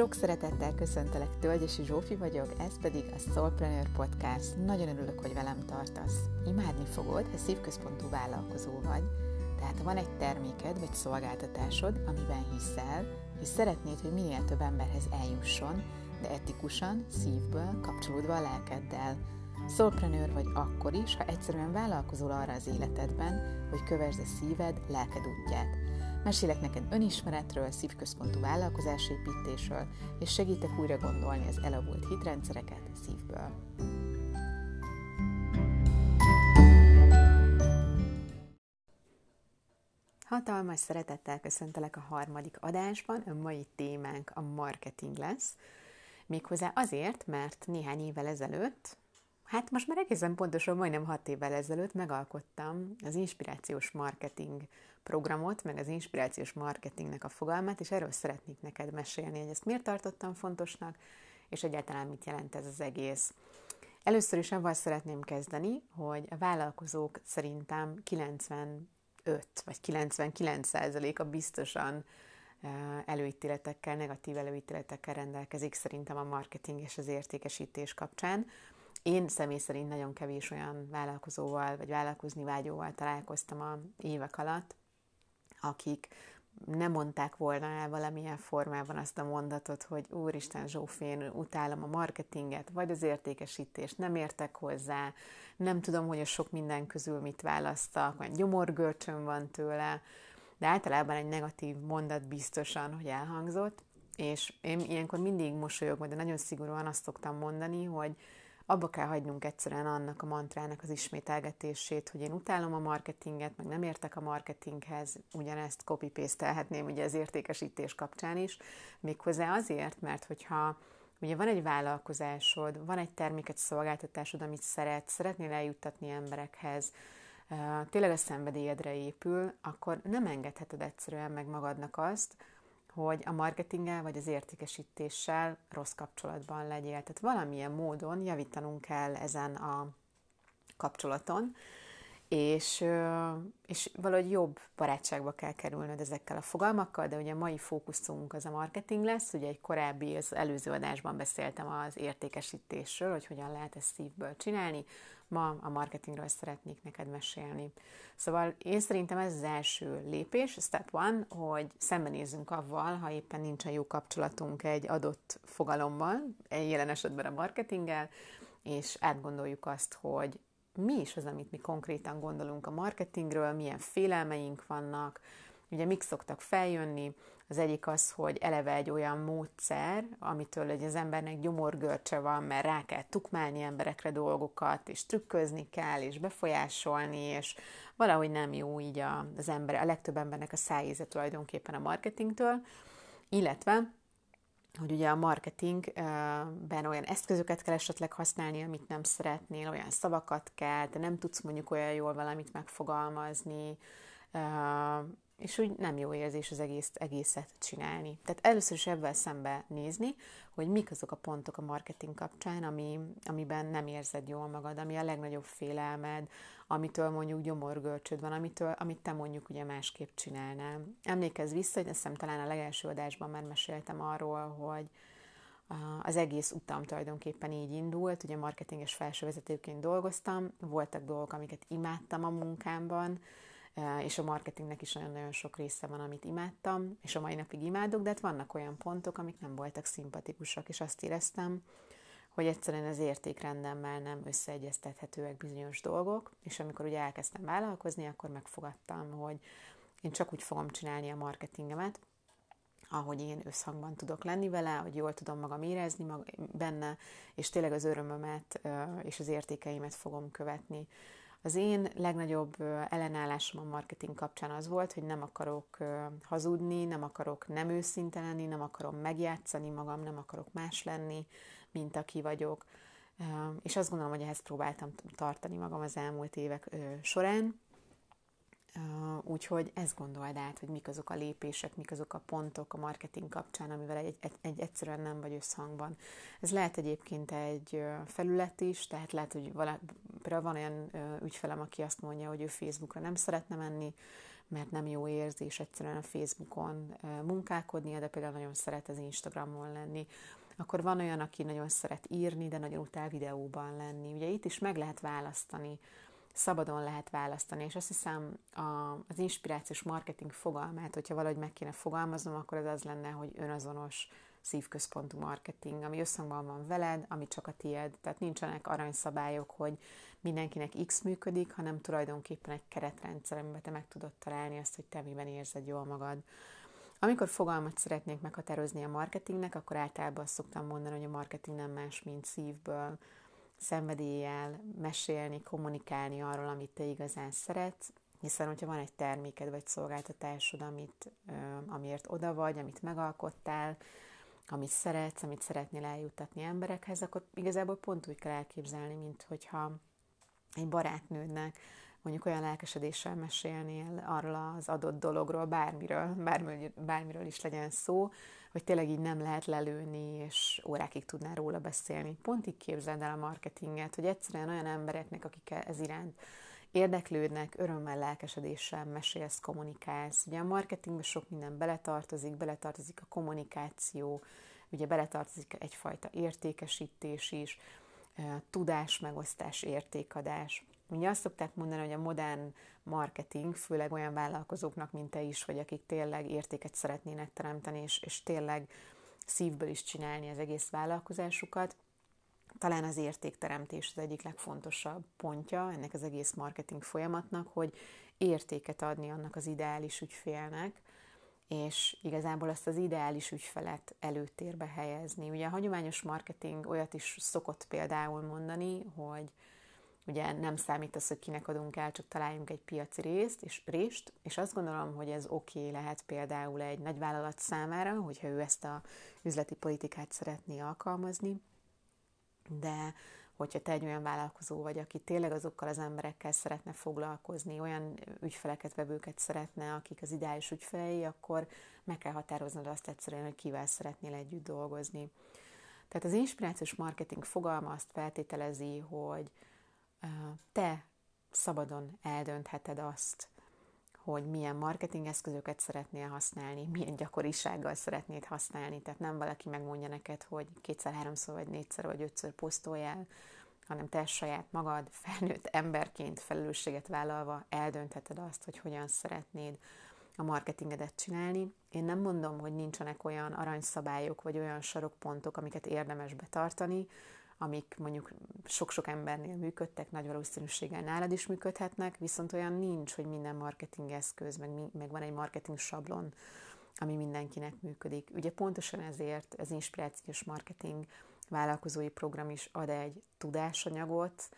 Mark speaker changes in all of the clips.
Speaker 1: Sok szeretettel köszöntelek, Tölgyesi Zsófi vagyok, ez pedig a Soulpreneur Podcast. Nagyon örülök, hogy velem tartasz. Imádni fogod, ha szívközpontú vállalkozó vagy, tehát ha van egy terméked vagy szolgáltatásod, amiben hiszel, és szeretnéd, hogy minél több emberhez eljusson, de etikusan, szívből, kapcsolódva a lelkeddel. Soulpreneur vagy akkor is, ha egyszerűen vállalkozol arra az életedben, hogy kövesd a szíved, lelked útját. Mesélek neked önismeretről, szívközpontú vállalkozásépítésről, és segítek újra gondolni az elavult hitrendszereket szívből. Hatalmas szeretettel köszöntelek a harmadik adásban, a mai témánk a marketing lesz. Méghozzá azért, mert néhány évvel ezelőtt, hát most már egészen pontosan majdnem hat évvel ezelőtt megalkottam az inspirációs marketing programot, meg az inspirációs marketingnek a fogalmát, és erről szeretnék neked mesélni, hogy ezt miért tartottam fontosnak, és egyáltalán mit jelent ez az egész. Először is avval szeretném kezdeni, hogy a vállalkozók szerintem 95 vagy 99% a biztosan előítéletekkel, negatív előítéletekkel rendelkezik szerintem a marketing és az értékesítés kapcsán. Én személy szerint nagyon kevés olyan vállalkozóval vagy vállalkozni vágyóval találkoztam a évek alatt, akik nem mondták volna el valamilyen formában azt a mondatot, hogy Úristen Zsófén, utálom a marketinget, vagy az értékesítést, nem értek hozzá, nem tudom, hogy a sok minden közül mit választak, vagy gyomorgörcsön van tőle, de általában egy negatív mondat biztosan, hogy elhangzott, és én ilyenkor mindig mosolyogva, de nagyon szigorúan azt szoktam mondani, hogy abba kell hagynunk egyszerűen annak a mantrának az ismételgetését, hogy én utálom a marketinget, meg nem értek a marketinghez, ugyanezt copy paste ugye az értékesítés kapcsán is, méghozzá azért, mert hogyha ugye van egy vállalkozásod, van egy terméket, szolgáltatásod, amit szeret, szeretnél eljuttatni emberekhez, tényleg a szenvedélyedre épül, akkor nem engedheted egyszerűen meg magadnak azt, hogy a marketinggel vagy az értékesítéssel rossz kapcsolatban legyél. Tehát valamilyen módon javítanunk kell ezen a kapcsolaton, és, és valahogy jobb barátságba kell kerülnöd ezekkel a fogalmakkal, de ugye a mai fókuszunk az a marketing lesz, ugye egy korábbi, az előző adásban beszéltem az értékesítésről, hogy hogyan lehet ezt szívből csinálni, ma a marketingről szeretnék neked mesélni. Szóval én szerintem ez az első lépés, step one, hogy szembenézzünk avval, ha éppen nincsen jó kapcsolatunk egy adott fogalommal, jelen esetben a marketinggel, és átgondoljuk azt, hogy mi is az, amit mi konkrétan gondolunk a marketingről, milyen félelmeink vannak, ugye mik szoktak feljönni, az egyik az, hogy eleve egy olyan módszer, amitől hogy az embernek gyomorgörcse van, mert rá kell tukmálni emberekre dolgokat, és trükközni kell, és befolyásolni, és valahogy nem jó így az ember, a legtöbb embernek a szájíze tulajdonképpen a marketingtől, illetve hogy ugye a marketingben olyan eszközöket kell esetleg használni, amit nem szeretnél, olyan szavakat kell, de nem tudsz mondjuk olyan jól valamit megfogalmazni, és úgy nem jó érzés az egész, egészet csinálni. Tehát először is ebben szembe nézni, hogy mik azok a pontok a marketing kapcsán, ami, amiben nem érzed jól magad, ami a legnagyobb félelmed, amitől mondjuk gyomorgörcsöd van, amitől, amit te mondjuk ugye másképp csinálnál. Emlékezz vissza, hogy azt talán a legelső adásban már meséltem arról, hogy az egész utam tulajdonképpen így indult, ugye marketinges felsővezetőként dolgoztam, voltak dolgok, amiket imádtam a munkámban, és a marketingnek is nagyon-nagyon sok része van, amit imádtam, és a mai napig imádok, de hát vannak olyan pontok, amik nem voltak szimpatikusak, és azt éreztem, hogy egyszerűen az értékrendemmel nem összeegyeztethetőek bizonyos dolgok, és amikor ugye elkezdtem vállalkozni, akkor megfogadtam, hogy én csak úgy fogom csinálni a marketingemet, ahogy én összhangban tudok lenni vele, hogy jól tudom magam érezni mag- benne, és tényleg az örömömet és az értékeimet fogom követni. Az én legnagyobb ellenállásom a marketing kapcsán az volt, hogy nem akarok hazudni, nem akarok nem őszinte lenni, nem akarom megjátszani magam, nem akarok más lenni, mint aki vagyok. És azt gondolom, hogy ehhez próbáltam tartani magam az elmúlt évek során. Úgyhogy ezt gondold át, hogy mik azok a lépések, mik azok a pontok a marketing kapcsán, amivel egy, egy, egy egyszerűen nem vagy összhangban. Ez lehet egyébként egy felület is, tehát lehet, hogy vala, van olyan ügyfelem, aki azt mondja, hogy ő Facebookra nem szeretne menni, mert nem jó érzés egyszerűen a Facebookon munkálkodnia, de például nagyon szeret az Instagramon lenni. Akkor van olyan, aki nagyon szeret írni, de nagyon utál videóban lenni. Ugye itt is meg lehet választani, szabadon lehet választani, és azt hiszem a, az inspirációs marketing fogalmát, hogyha valahogy meg kéne fogalmaznom, akkor ez az lenne, hogy önazonos szívközpontú marketing, ami összhangban van veled, ami csak a tied. Tehát nincsenek aranyszabályok, hogy mindenkinek X működik, hanem tulajdonképpen egy keretrendszer, amiben te meg tudod találni azt, hogy te miben érzed jól magad. Amikor fogalmat szeretnék meghatározni a marketingnek, akkor általában azt szoktam mondani, hogy a marketing nem más, mint szívből, szenvedéllyel mesélni, kommunikálni arról, amit te igazán szeretsz, hiszen hogyha van egy terméked vagy szolgáltatásod, amit, amiért oda vagy, amit megalkottál, amit szeretsz, amit szeretnél eljuttatni emberekhez, akkor igazából pont úgy kell elképzelni, mint hogyha egy barátnődnek mondjuk olyan lelkesedéssel mesélnél arról az adott dologról, bármiről, bármiről, bármiről is legyen szó, hogy tényleg így nem lehet lelőni, és órákig tudnál róla beszélni. Pont így képzeld el a marketinget, hogy egyszerűen olyan embereknek, akik ez iránt érdeklődnek, örömmel, lelkesedéssel mesélsz, kommunikálsz. Ugye a marketingben sok minden beletartozik, beletartozik a kommunikáció, ugye beletartozik egyfajta értékesítés is, tudás megosztás, értékadás. Ugye azt szokták mondani, hogy a modern marketing, főleg olyan vállalkozóknak, mint te is, vagy akik tényleg értéket szeretnének teremteni, és, és tényleg szívből is csinálni az egész vállalkozásukat, talán az értékteremtés az egyik legfontosabb pontja ennek az egész marketing folyamatnak, hogy értéket adni annak az ideális ügyfélnek, és igazából azt az ideális ügyfelet előtérbe helyezni. Ugye a hagyományos marketing olyat is szokott például mondani, hogy ugye nem számít az, hogy kinek adunk el, csak találjunk egy piaci részt, és részt, és azt gondolom, hogy ez oké okay lehet például egy nagyvállalat számára, hogyha ő ezt a üzleti politikát szeretné alkalmazni, de hogyha te egy olyan vállalkozó vagy, aki tényleg azokkal az emberekkel szeretne foglalkozni, olyan ügyfeleket, vevőket szeretne, akik az ideális ügyfelei, akkor meg kell határoznod azt egyszerűen, hogy kivel szeretnél együtt dolgozni. Tehát az inspirációs marketing fogalma azt feltételezi, hogy te szabadon eldöntheted azt, hogy milyen marketing eszközöket szeretnél használni, milyen gyakorisággal szeretnéd használni. Tehát nem valaki megmondja neked, hogy kétszer, háromszor, vagy négyszer, vagy ötször posztoljál, hanem te saját magad, felnőtt emberként felelősséget vállalva eldöntheted azt, hogy hogyan szeretnéd a marketingedet csinálni. Én nem mondom, hogy nincsenek olyan aranyszabályok, vagy olyan sarokpontok, amiket érdemes betartani, amik mondjuk sok-sok embernél működtek, nagy valószínűséggel nálad is működhetnek, viszont olyan nincs, hogy minden marketing eszköz, meg, meg van egy marketing sablon, ami mindenkinek működik. Ugye pontosan ezért az inspirációs marketing vállalkozói program is ad egy tudásanyagot,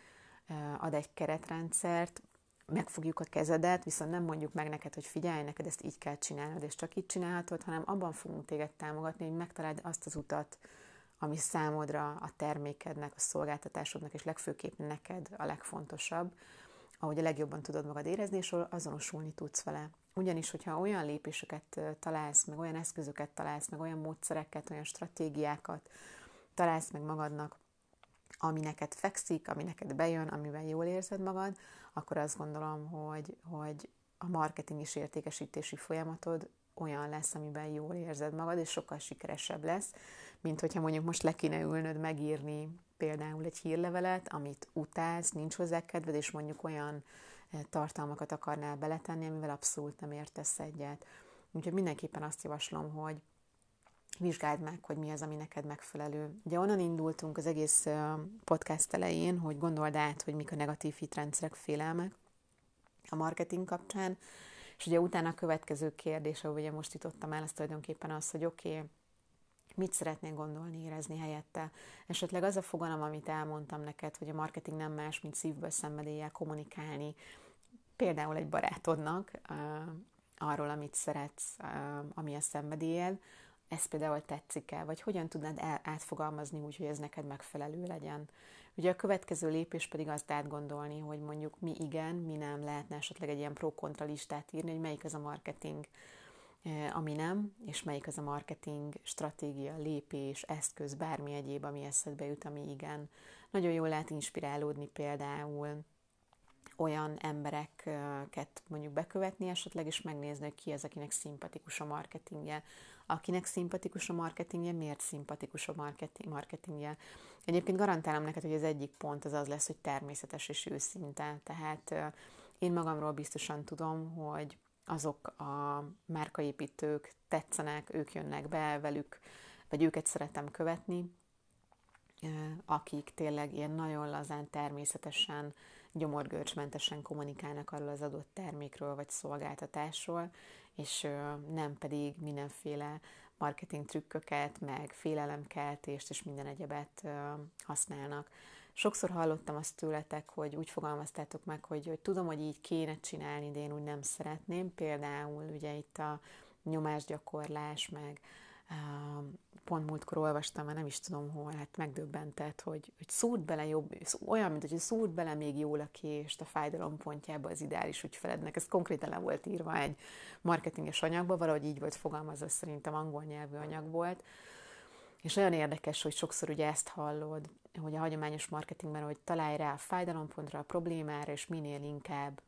Speaker 1: ad egy keretrendszert, megfogjuk a kezedet, viszont nem mondjuk meg neked, hogy figyelj, neked ezt így kell csinálnod, és csak így csinálhatod, hanem abban fogunk téged támogatni, hogy megtaláld azt az utat, ami számodra a termékednek, a szolgáltatásodnak, és legfőképp neked a legfontosabb, ahogy a legjobban tudod magad érezni, és azonosulni tudsz vele. Ugyanis, hogyha olyan lépéseket találsz, meg olyan eszközöket találsz, meg olyan módszereket, olyan stratégiákat találsz meg magadnak, ami neked fekszik, ami neked bejön, amivel jól érzed magad, akkor azt gondolom, hogy, hogy a marketing és értékesítési folyamatod olyan lesz, amiben jól érzed magad, és sokkal sikeresebb lesz, mint hogyha mondjuk most le kéne ülnöd megírni például egy hírlevelet, amit utálsz, nincs hozzá kedved, és mondjuk olyan eh, tartalmakat akarnál beletenni, amivel abszolút nem értesz egyet. Úgyhogy mindenképpen azt javaslom, hogy vizsgáld meg, hogy mi az, ami neked megfelelő. Ugye onnan indultunk az egész eh, podcast elején, hogy gondold át, hogy mik a negatív hitrendszerek, félelmek a marketing kapcsán, és ugye utána a következő kérdés, ahogy ugye most jutottam el, az tulajdonképpen az, hogy oké, okay, mit szeretnél gondolni, érezni helyette. Esetleg az a fogalom, amit elmondtam neked, hogy a marketing nem más, mint szívből szenvedéllyel kommunikálni, például egy barátodnak arról, amit szeretsz, ami a szenvedélyed, ez például tetszik el, vagy hogyan tudnád el, átfogalmazni úgy, hogy ez neked megfelelő legyen. Ugye a következő lépés pedig azt átgondolni, hogy mondjuk mi igen, mi nem lehetne esetleg egy ilyen pro-kontra listát írni, hogy melyik az a marketing, eh, ami nem, és melyik az a marketing stratégia, lépés, eszköz, bármi egyéb, ami eszedbe jut, ami igen. Nagyon jól lehet inspirálódni például olyan embereket mondjuk bekövetni esetleg, és megnézni, hogy ki az, akinek szimpatikus a marketingje. Akinek szimpatikus a marketingje, miért szimpatikus a marketingje. Egyébként garantálom neked, hogy az egyik pont az az lesz, hogy természetes és őszinte. Tehát én magamról biztosan tudom, hogy azok a márkaépítők tetszenek, ők jönnek be velük, vagy őket szeretem követni, akik tényleg ilyen nagyon lazán, természetesen, gyomorgörcsmentesen kommunikálnak arról az adott termékről vagy szolgáltatásról, és nem pedig mindenféle marketing trükköket, meg félelemkeltést és minden egyebet használnak. Sokszor hallottam azt tőletek, hogy úgy fogalmaztátok meg, hogy, hogy tudom, hogy így kéne csinálni, de én úgy nem szeretném. Például ugye itt a nyomásgyakorlás, meg pont múltkor olvastam, mert nem is tudom hol, hát megdöbbentett, hogy, hogy szúrt bele jobb, olyan, mint hogy szúrt bele még jól a kést a fájdalom pontjába az ideális ügyfelednek. Ez konkrétan le volt írva egy marketinges anyagba, valahogy így volt fogalmazva, szerintem angol nyelvű anyag volt. És olyan érdekes, hogy sokszor ugye ezt hallod, hogy a hagyományos marketingben, hogy találj rá a fájdalompontra, a problémára, és minél inkább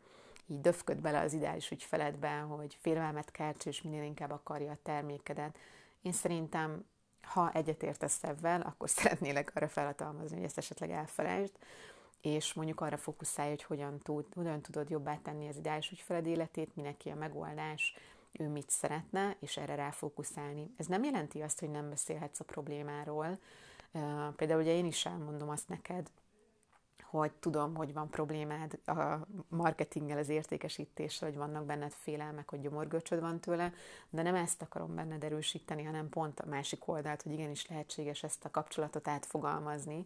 Speaker 1: így döfköd bele az ideális ügyfeledben, hogy félelmet kelts, és minél inkább akarja a termékedet. Én szerintem, ha egyetértesz ebben, akkor szeretnélek arra felhatalmazni, hogy ezt esetleg elfelejtsd, és mondjuk arra fókuszálj, hogy hogyan, tud, hogyan tudod jobbá tenni az ideális ügyfeled életét, minek a megoldás, ő mit szeretne, és erre ráfókuszálni. Ez nem jelenti azt, hogy nem beszélhetsz a problémáról. Például ugye én is elmondom azt neked, hogy tudom, hogy van problémád a marketinggel, az értékesítéssel, hogy vannak benned félelmek, hogy gyomorgöcsöd van tőle, de nem ezt akarom benned erősíteni, hanem pont a másik oldalt, hogy igenis lehetséges ezt a kapcsolatot átfogalmazni,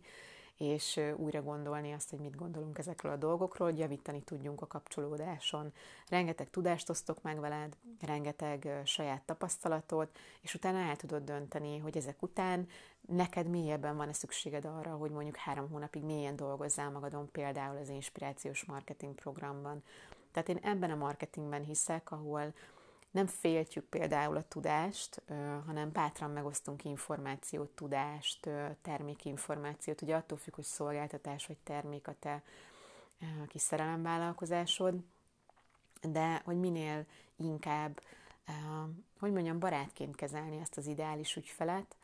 Speaker 1: és újra gondolni azt, hogy mit gondolunk ezekről a dolgokról, hogy javítani tudjunk a kapcsolódáson. Rengeteg tudást osztok meg veled, rengeteg saját tapasztalatot, és utána el tudod dönteni, hogy ezek után neked mélyebben van-e szükséged arra, hogy mondjuk három hónapig mélyen dolgozzál magadon, például az inspirációs marketing programban. Tehát én ebben a marketingben hiszek, ahol nem féltjük például a tudást, hanem bátran megosztunk információt, tudást, termékinformációt. Ugye attól függ, hogy szolgáltatás vagy termék a te kis szerelemvállalkozásod, de hogy minél inkább, hogy mondjam, barátként kezelni ezt az ideális ügyfelet,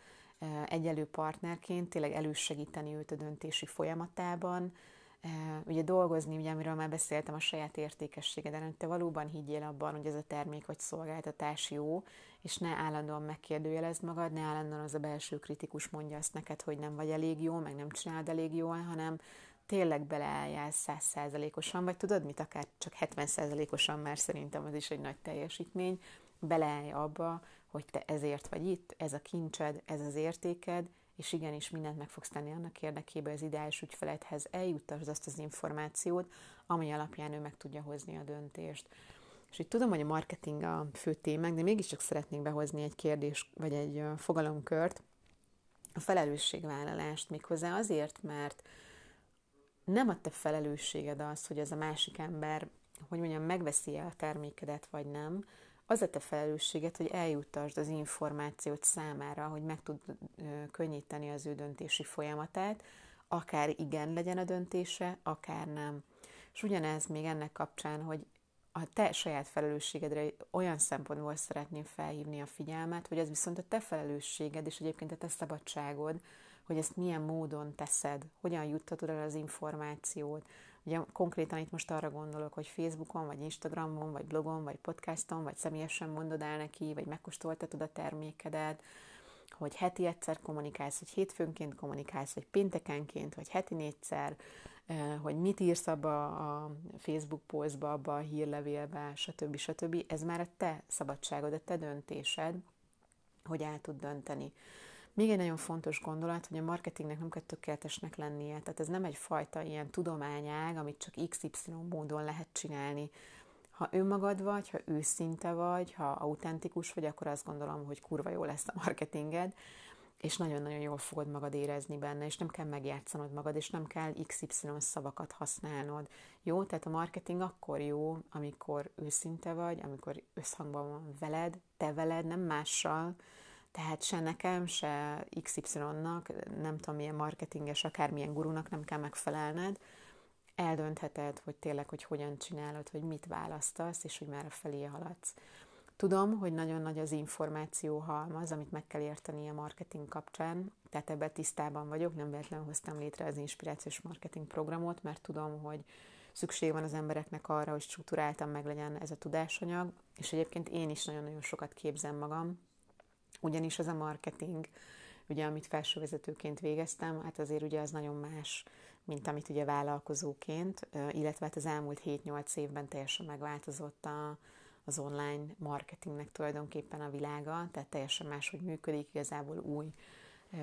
Speaker 1: egyelő partnerként, tényleg elősegíteni őt a döntési folyamatában, ugye dolgozni, ugye amiről már beszéltem, a saját értékességeden, hogy te valóban higgyél abban, hogy ez a termék vagy szolgáltatás jó, és ne állandóan megkérdőjelezd magad, ne állandóan az a belső kritikus mondja azt neked, hogy nem vagy elég jó, meg nem csinálod elég jól, hanem tényleg beleálljál százszázalékosan, vagy tudod mit, akár csak 70 százalékosan, már szerintem az is egy nagy teljesítmény, beleállj abba, hogy te ezért vagy itt, ez a kincsed, ez az értéked, és igenis mindent meg fogsz tenni annak érdekében, az ideális ügyfeledhez eljuttasd azt az információt, ami alapján ő meg tudja hozni a döntést. És így tudom, hogy a marketing a fő témánk, de mégiscsak szeretnék behozni egy kérdés, vagy egy fogalomkört, a felelősségvállalást méghozzá azért, mert nem a te felelősséged az, hogy ez a másik ember, hogy mondjam, megveszi a termékedet, vagy nem, az a te felelősséget, hogy eljuttasd az információt számára, hogy meg tud könnyíteni az ő döntési folyamatát, akár igen legyen a döntése, akár nem. És ugyanez még ennek kapcsán, hogy a te saját felelősségedre olyan szempontból szeretném felhívni a figyelmet, hogy ez viszont a te felelősséged, és egyébként a te szabadságod, hogy ezt milyen módon teszed, hogyan juttatod el az információt, Ugye konkrétan itt most arra gondolok, hogy Facebookon, vagy Instagramon, vagy blogon, vagy podcaston, vagy személyesen mondod el neki, vagy megkóstoltatod a termékedet, hogy heti egyszer kommunikálsz, hogy hétfőnként kommunikálsz, vagy péntekenként, vagy heti négyszer, eh, hogy mit írsz abba a Facebook posztba, abba a hírlevélbe, stb. stb. Ez már a te szabadságod, a te döntésed, hogy el tud dönteni. Még egy nagyon fontos gondolat, hogy a marketingnek nem kell tökéletesnek lennie. Tehát ez nem egy fajta ilyen tudományág, amit csak XY módon lehet csinálni. Ha önmagad vagy, ha őszinte vagy, ha autentikus vagy, akkor azt gondolom, hogy kurva jó lesz a marketinged, és nagyon-nagyon jól fogod magad érezni benne, és nem kell megjátszanod magad, és nem kell XY szavakat használnod. Jó? Tehát a marketing akkor jó, amikor őszinte vagy, amikor összhangban van veled, te veled, nem mással, tehát se nekem, se XY-nak, nem tudom milyen marketinges, akármilyen gurunak nem kell megfelelned. eldöntheted, hogy tényleg, hogy hogyan csinálod, hogy mit választasz, és hogy már felé haladsz. Tudom, hogy nagyon nagy az információ halmaz, amit meg kell érteni a marketing kapcsán, tehát ebben tisztában vagyok, nem véletlenül hoztam létre az inspirációs marketing programot, mert tudom, hogy szükség van az embereknek arra, hogy struktúráltan meg legyen ez a tudásanyag, és egyébként én is nagyon-nagyon sokat képzem magam, ugyanis az a marketing, ugye amit felsővezetőként végeztem, hát azért ugye az nagyon más, mint amit ugye vállalkozóként, illetve hát az elmúlt 7-8 évben teljesen megváltozott a, az online marketingnek tulajdonképpen a világa, tehát teljesen máshogy működik, igazából új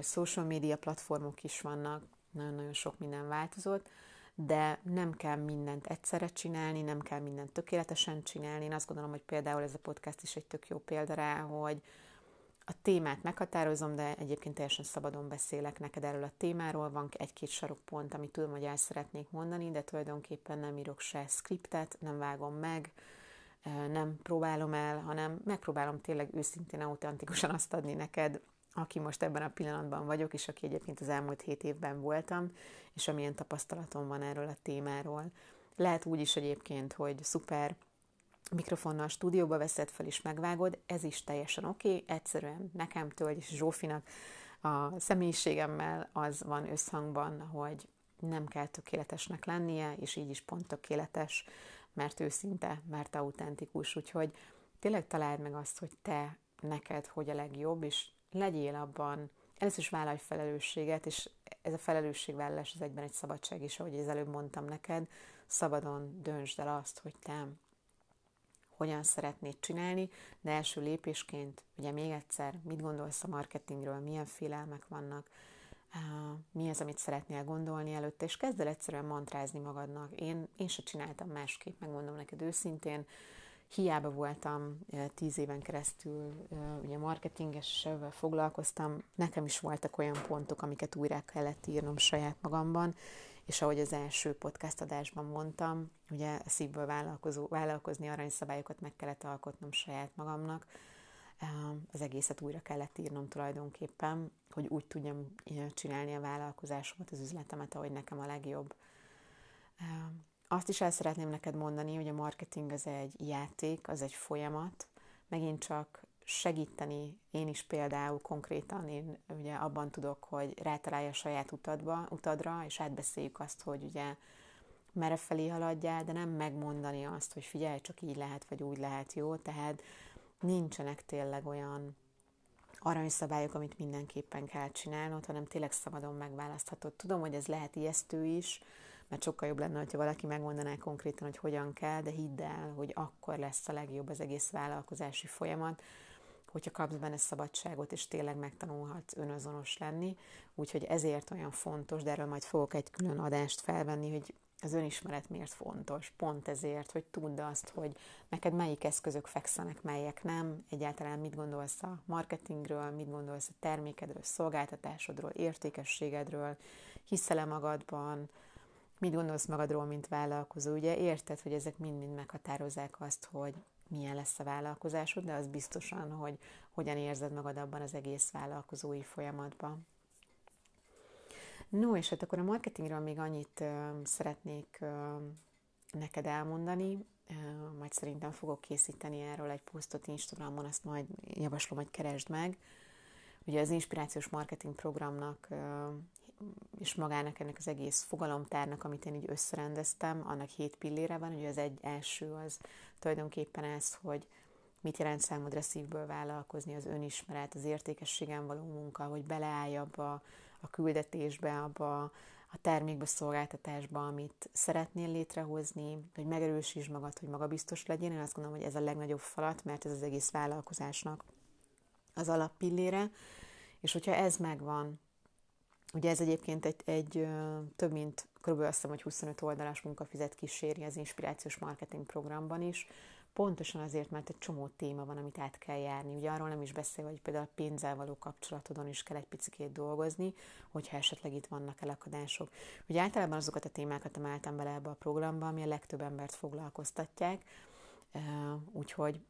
Speaker 1: social media platformok is vannak, nagyon-nagyon sok minden változott, de nem kell mindent egyszerre csinálni, nem kell mindent tökéletesen csinálni. Én azt gondolom, hogy például ez a podcast is egy tök jó példa rá, hogy a témát meghatározom, de egyébként teljesen szabadon beszélek neked erről a témáról. Van egy-két sarokpont, amit tudom, hogy el szeretnék mondani, de tulajdonképpen nem írok se skriptet, nem vágom meg, nem próbálom el, hanem megpróbálom tényleg őszintén, autentikusan azt adni neked, aki most ebben a pillanatban vagyok, és aki egyébként az elmúlt hét évben voltam, és amilyen tapasztalatom van erről a témáról. Lehet úgy is egyébként, hogy szuper mikrofonnal stúdióba veszed fel és megvágod, ez is teljesen oké, okay. egyszerűen nekem és Zsófinak. A személyiségemmel az van összhangban, hogy nem kell tökéletesnek lennie, és így is pont tökéletes, mert őszinte, mert autentikus, úgyhogy tényleg találd meg azt, hogy te neked hogy a legjobb, és legyél abban, először is vállalj felelősséget, és ez a felelősségvállalás az egyben egy szabadság is, ahogy az előbb mondtam neked, szabadon döntsd el azt, hogy te hogyan szeretnéd csinálni, de első lépésként, ugye még egyszer, mit gondolsz a marketingről, milyen félelmek vannak, mi az, amit szeretnél gondolni előtte, és kezd el egyszerűen mantrázni magadnak. Én, én se csináltam másképp, megmondom neked őszintén, hiába voltam tíz éven keresztül, ugye marketingesvel foglalkoztam, nekem is voltak olyan pontok, amiket újra kellett írnom saját magamban, és ahogy az első podcast adásban mondtam, ugye szívből vállalkozó, vállalkozni aranyszabályokat meg kellett alkotnom saját magamnak, az egészet újra kellett írnom tulajdonképpen, hogy úgy tudjam csinálni a vállalkozásomat, az üzletemet, ahogy nekem a legjobb. Azt is el szeretném neked mondani, hogy a marketing az egy játék, az egy folyamat, megint csak segíteni, én is például konkrétan, én ugye abban tudok, hogy rátalálja a saját utadba, utadra, és átbeszéljük azt, hogy ugye merre felé haladjál, de nem megmondani azt, hogy figyelj, csak így lehet, vagy úgy lehet, jó? Tehát nincsenek tényleg olyan aranyszabályok, amit mindenképpen kell csinálnod, hanem tényleg szabadon megválaszthatod. Tudom, hogy ez lehet ijesztő is, mert sokkal jobb lenne, hogyha valaki megmondaná konkrétan, hogy hogyan kell, de hidd el, hogy akkor lesz a legjobb az egész vállalkozási folyamat, hogyha kapsz benne szabadságot, és tényleg megtanulhatsz önazonos lenni. Úgyhogy ezért olyan fontos, de erről majd fogok egy külön adást felvenni, hogy az önismeret miért fontos. Pont ezért, hogy tudd azt, hogy neked melyik eszközök fekszenek, melyek nem, egyáltalán mit gondolsz a marketingről, mit gondolsz a termékedről, szolgáltatásodról, értékességedről, hiszel-e magadban, mit gondolsz magadról, mint vállalkozó. Ugye érted, hogy ezek mind-mind meghatározzák azt, hogy milyen lesz a vállalkozásod, de az biztosan, hogy hogyan érzed magad abban az egész vállalkozói folyamatban. No, és hát akkor a marketingről még annyit uh, szeretnék uh, neked elmondani, uh, majd szerintem fogok készíteni erről egy posztot Instagramon, azt majd javaslom, hogy keresd meg. Ugye az inspirációs marketing programnak és magának ennek az egész fogalomtárnak, amit én így összerendeztem, annak hét pillére van, ugye az egy első az tulajdonképpen ez, hogy mit jelent számodra szívből vállalkozni, az önismeret, az értékességen való munka, hogy beleállj abba a küldetésbe, abba a termékbe, szolgáltatásba, amit szeretnél létrehozni, hogy megerősítsd magad, hogy magabiztos legyen. Én azt gondolom, hogy ez a legnagyobb falat, mert ez az egész vállalkozásnak az alappillére. És hogyha ez megvan, Ugye ez egyébként egy, egy több mint, kb. azt hiszem, hogy 25 oldalas munkafizet kíséri az inspirációs marketing programban is, pontosan azért, mert egy csomó téma van, amit át kell járni. Ugye arról nem is beszél, hogy például a pénzzel való kapcsolatodon is kell egy picit dolgozni, hogyha esetleg itt vannak elakadások. Ugye általában azokat a témákat emeltem bele ebbe a programba, ami a legtöbb embert foglalkoztatják, úgyhogy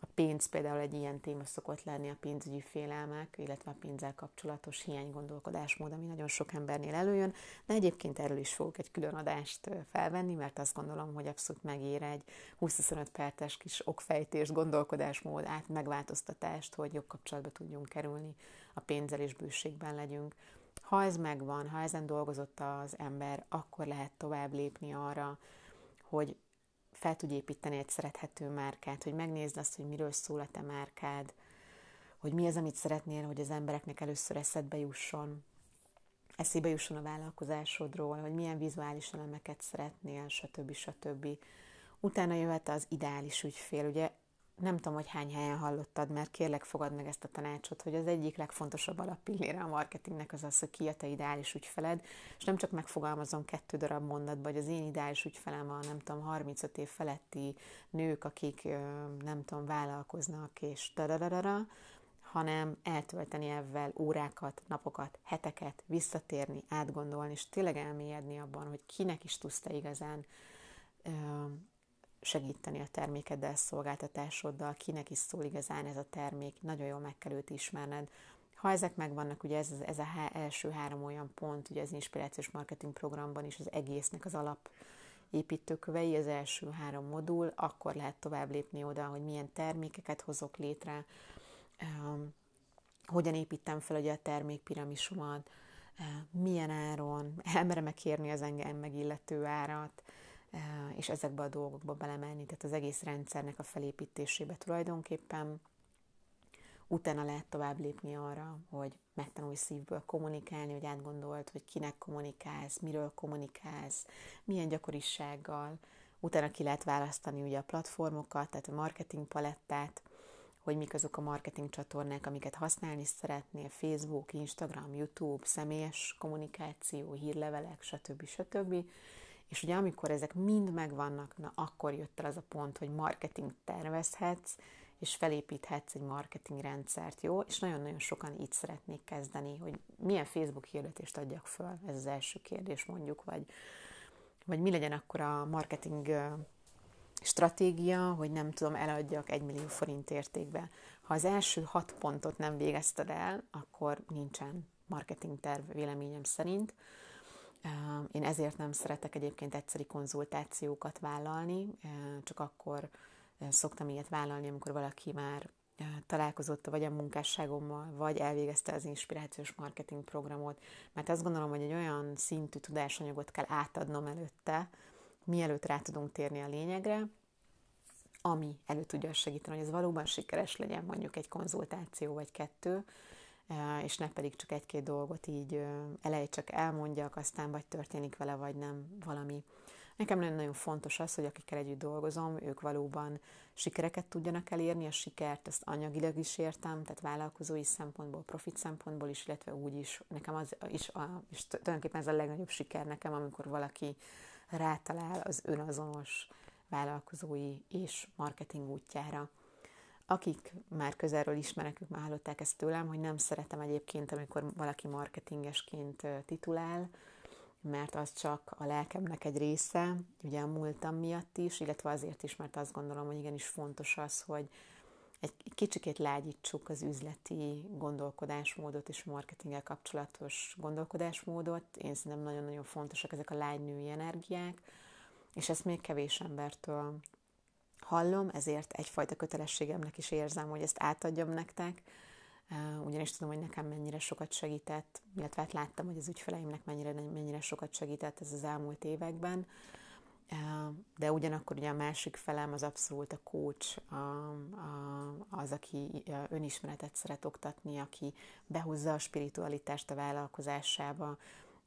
Speaker 1: a pénz például egy ilyen téma szokott lenni, a pénzügyi félelmek, illetve a pénzzel kapcsolatos hiánygondolkodásmód, ami nagyon sok embernél előjön, de egyébként erről is fogok egy külön adást felvenni, mert azt gondolom, hogy abszolút megér egy 20-25 perces kis okfejtés, gondolkodásmód, át megváltoztatást, hogy jobb kapcsolatba tudjunk kerülni a pénzzel és bőségben legyünk. Ha ez megvan, ha ezen dolgozott az ember, akkor lehet tovább lépni arra, hogy fel tudj építeni egy szerethető márkát, hogy megnézd azt, hogy miről szól a te márkád, hogy mi az, amit szeretnél, hogy az embereknek először eszedbe jusson, eszébe jusson a vállalkozásodról, hogy milyen vizuális elemeket szeretnél, stb. stb. Utána jöhet az ideális ügyfél. Ugye nem tudom, hogy hány helyen hallottad, mert kérlek fogad meg ezt a tanácsot, hogy az egyik legfontosabb alappillére a marketingnek az az, hogy ki a te ideális ügyfeled, és nem csak megfogalmazom kettő darab mondatba, hogy az én ideális ügyfelem a nem tudom, 35 év feletti nők, akik nem tudom, vállalkoznak, és dadadadara, hanem eltölteni ebben órákat, napokat, heteket, visszatérni, átgondolni, és tényleg elmélyedni abban, hogy kinek is tudsz te igazán segíteni a termékeddel, szolgáltatásoddal, kinek is szól igazán ez a termék, nagyon jól meg kell őt ismerned. Ha ezek megvannak, ugye ez, ez a há, első három olyan pont, ugye az inspirációs marketing programban is az egésznek az alap építőkövei, az első három modul, akkor lehet tovább lépni oda, hogy milyen termékeket hozok létre, um, hogyan építem fel ugye a termékpiramisomat, uh, milyen áron, elmerem-e kérni az engem megillető árat, és ezekbe a dolgokba belemenni, tehát az egész rendszernek a felépítésébe tulajdonképpen. Utána lehet tovább lépni arra, hogy megtanulj szívből kommunikálni, hogy átgondolt, hogy kinek kommunikálsz, miről kommunikálsz, milyen gyakorisággal. Utána ki lehet választani ugye a platformokat, tehát a marketing palettát, hogy mik azok a marketing csatornák, amiket használni szeretnél, Facebook, Instagram, YouTube, személyes kommunikáció, hírlevelek, stb. stb. És ugye amikor ezek mind megvannak, na akkor jött el az a pont, hogy marketing tervezhetsz, és felépíthetsz egy marketing rendszert, jó? És nagyon-nagyon sokan így szeretnék kezdeni, hogy milyen Facebook hirdetést adjak föl, ez az első kérdés mondjuk, vagy, vagy mi legyen akkor a marketing stratégia, hogy nem tudom, eladjak egy millió forint értékbe. Ha az első hat pontot nem végezted el, akkor nincsen marketing terv véleményem szerint. Én ezért nem szeretek egyébként egyszeri konzultációkat vállalni, csak akkor szoktam ilyet vállalni, amikor valaki már találkozott vagy a munkásságommal, vagy elvégezte az inspirációs marketing programot, mert azt gondolom, hogy egy olyan szintű tudásanyagot kell átadnom előtte, mielőtt rá tudunk térni a lényegre, ami elő tudja segíteni, hogy ez valóban sikeres legyen, mondjuk egy konzultáció vagy kettő, és ne pedig csak egy-két dolgot így elej csak elmondjak, aztán vagy történik vele, vagy nem valami. Nekem nagyon-nagyon fontos az, hogy akikkel együtt dolgozom, ők valóban sikereket tudjanak elérni, a sikert ezt anyagilag is értem, tehát vállalkozói szempontból, profit szempontból is, illetve úgy is, nekem az is, a, és tulajdonképpen ez a legnagyobb siker nekem, amikor valaki rátalál az önazonos vállalkozói és marketing útjára akik már közelről ismerek, ők már hallották ezt tőlem, hogy nem szeretem egyébként, amikor valaki marketingesként titulál, mert az csak a lelkemnek egy része, ugye a múltam miatt is, illetve azért is, mert azt gondolom, hogy igenis fontos az, hogy egy kicsikét lágyítsuk az üzleti gondolkodásmódot és marketinggel kapcsolatos gondolkodásmódot. Én szerintem nagyon-nagyon fontosak ezek a lágynői energiák, és ezt még kevés embertől hallom, ezért egyfajta kötelességemnek is érzem, hogy ezt átadjam nektek, ugyanis tudom, hogy nekem mennyire sokat segített, illetve hát láttam, hogy az ügyfeleimnek mennyire, mennyire sokat segített ez az elmúlt években, de ugyanakkor ugye a másik felem az abszolút a coach, az, aki önismeretet szeret oktatni, aki behozza a spiritualitást a vállalkozásába,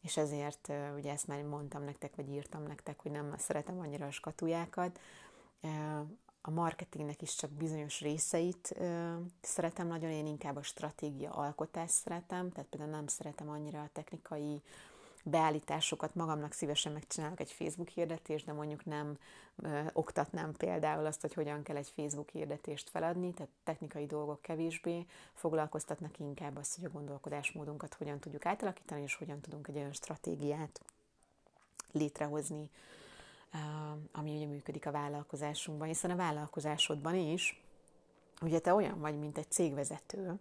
Speaker 1: és ezért ugye ezt már mondtam nektek, vagy írtam nektek, hogy nem szeretem annyira a skatujákat, a marketingnek is csak bizonyos részeit szeretem nagyon, én inkább a stratégia alkotást szeretem, tehát például nem szeretem annyira a technikai beállításokat, magamnak szívesen megcsinálok egy Facebook hirdetést, de mondjuk nem ö, oktatnám például azt, hogy hogyan kell egy Facebook hirdetést feladni, tehát technikai dolgok kevésbé foglalkoztatnak inkább azt, hogy a gondolkodásmódunkat hogyan tudjuk átalakítani, és hogyan tudunk egy olyan stratégiát létrehozni, ami ugye működik a vállalkozásunkban, hiszen a vállalkozásodban is ugye te olyan vagy, mint egy cégvezető,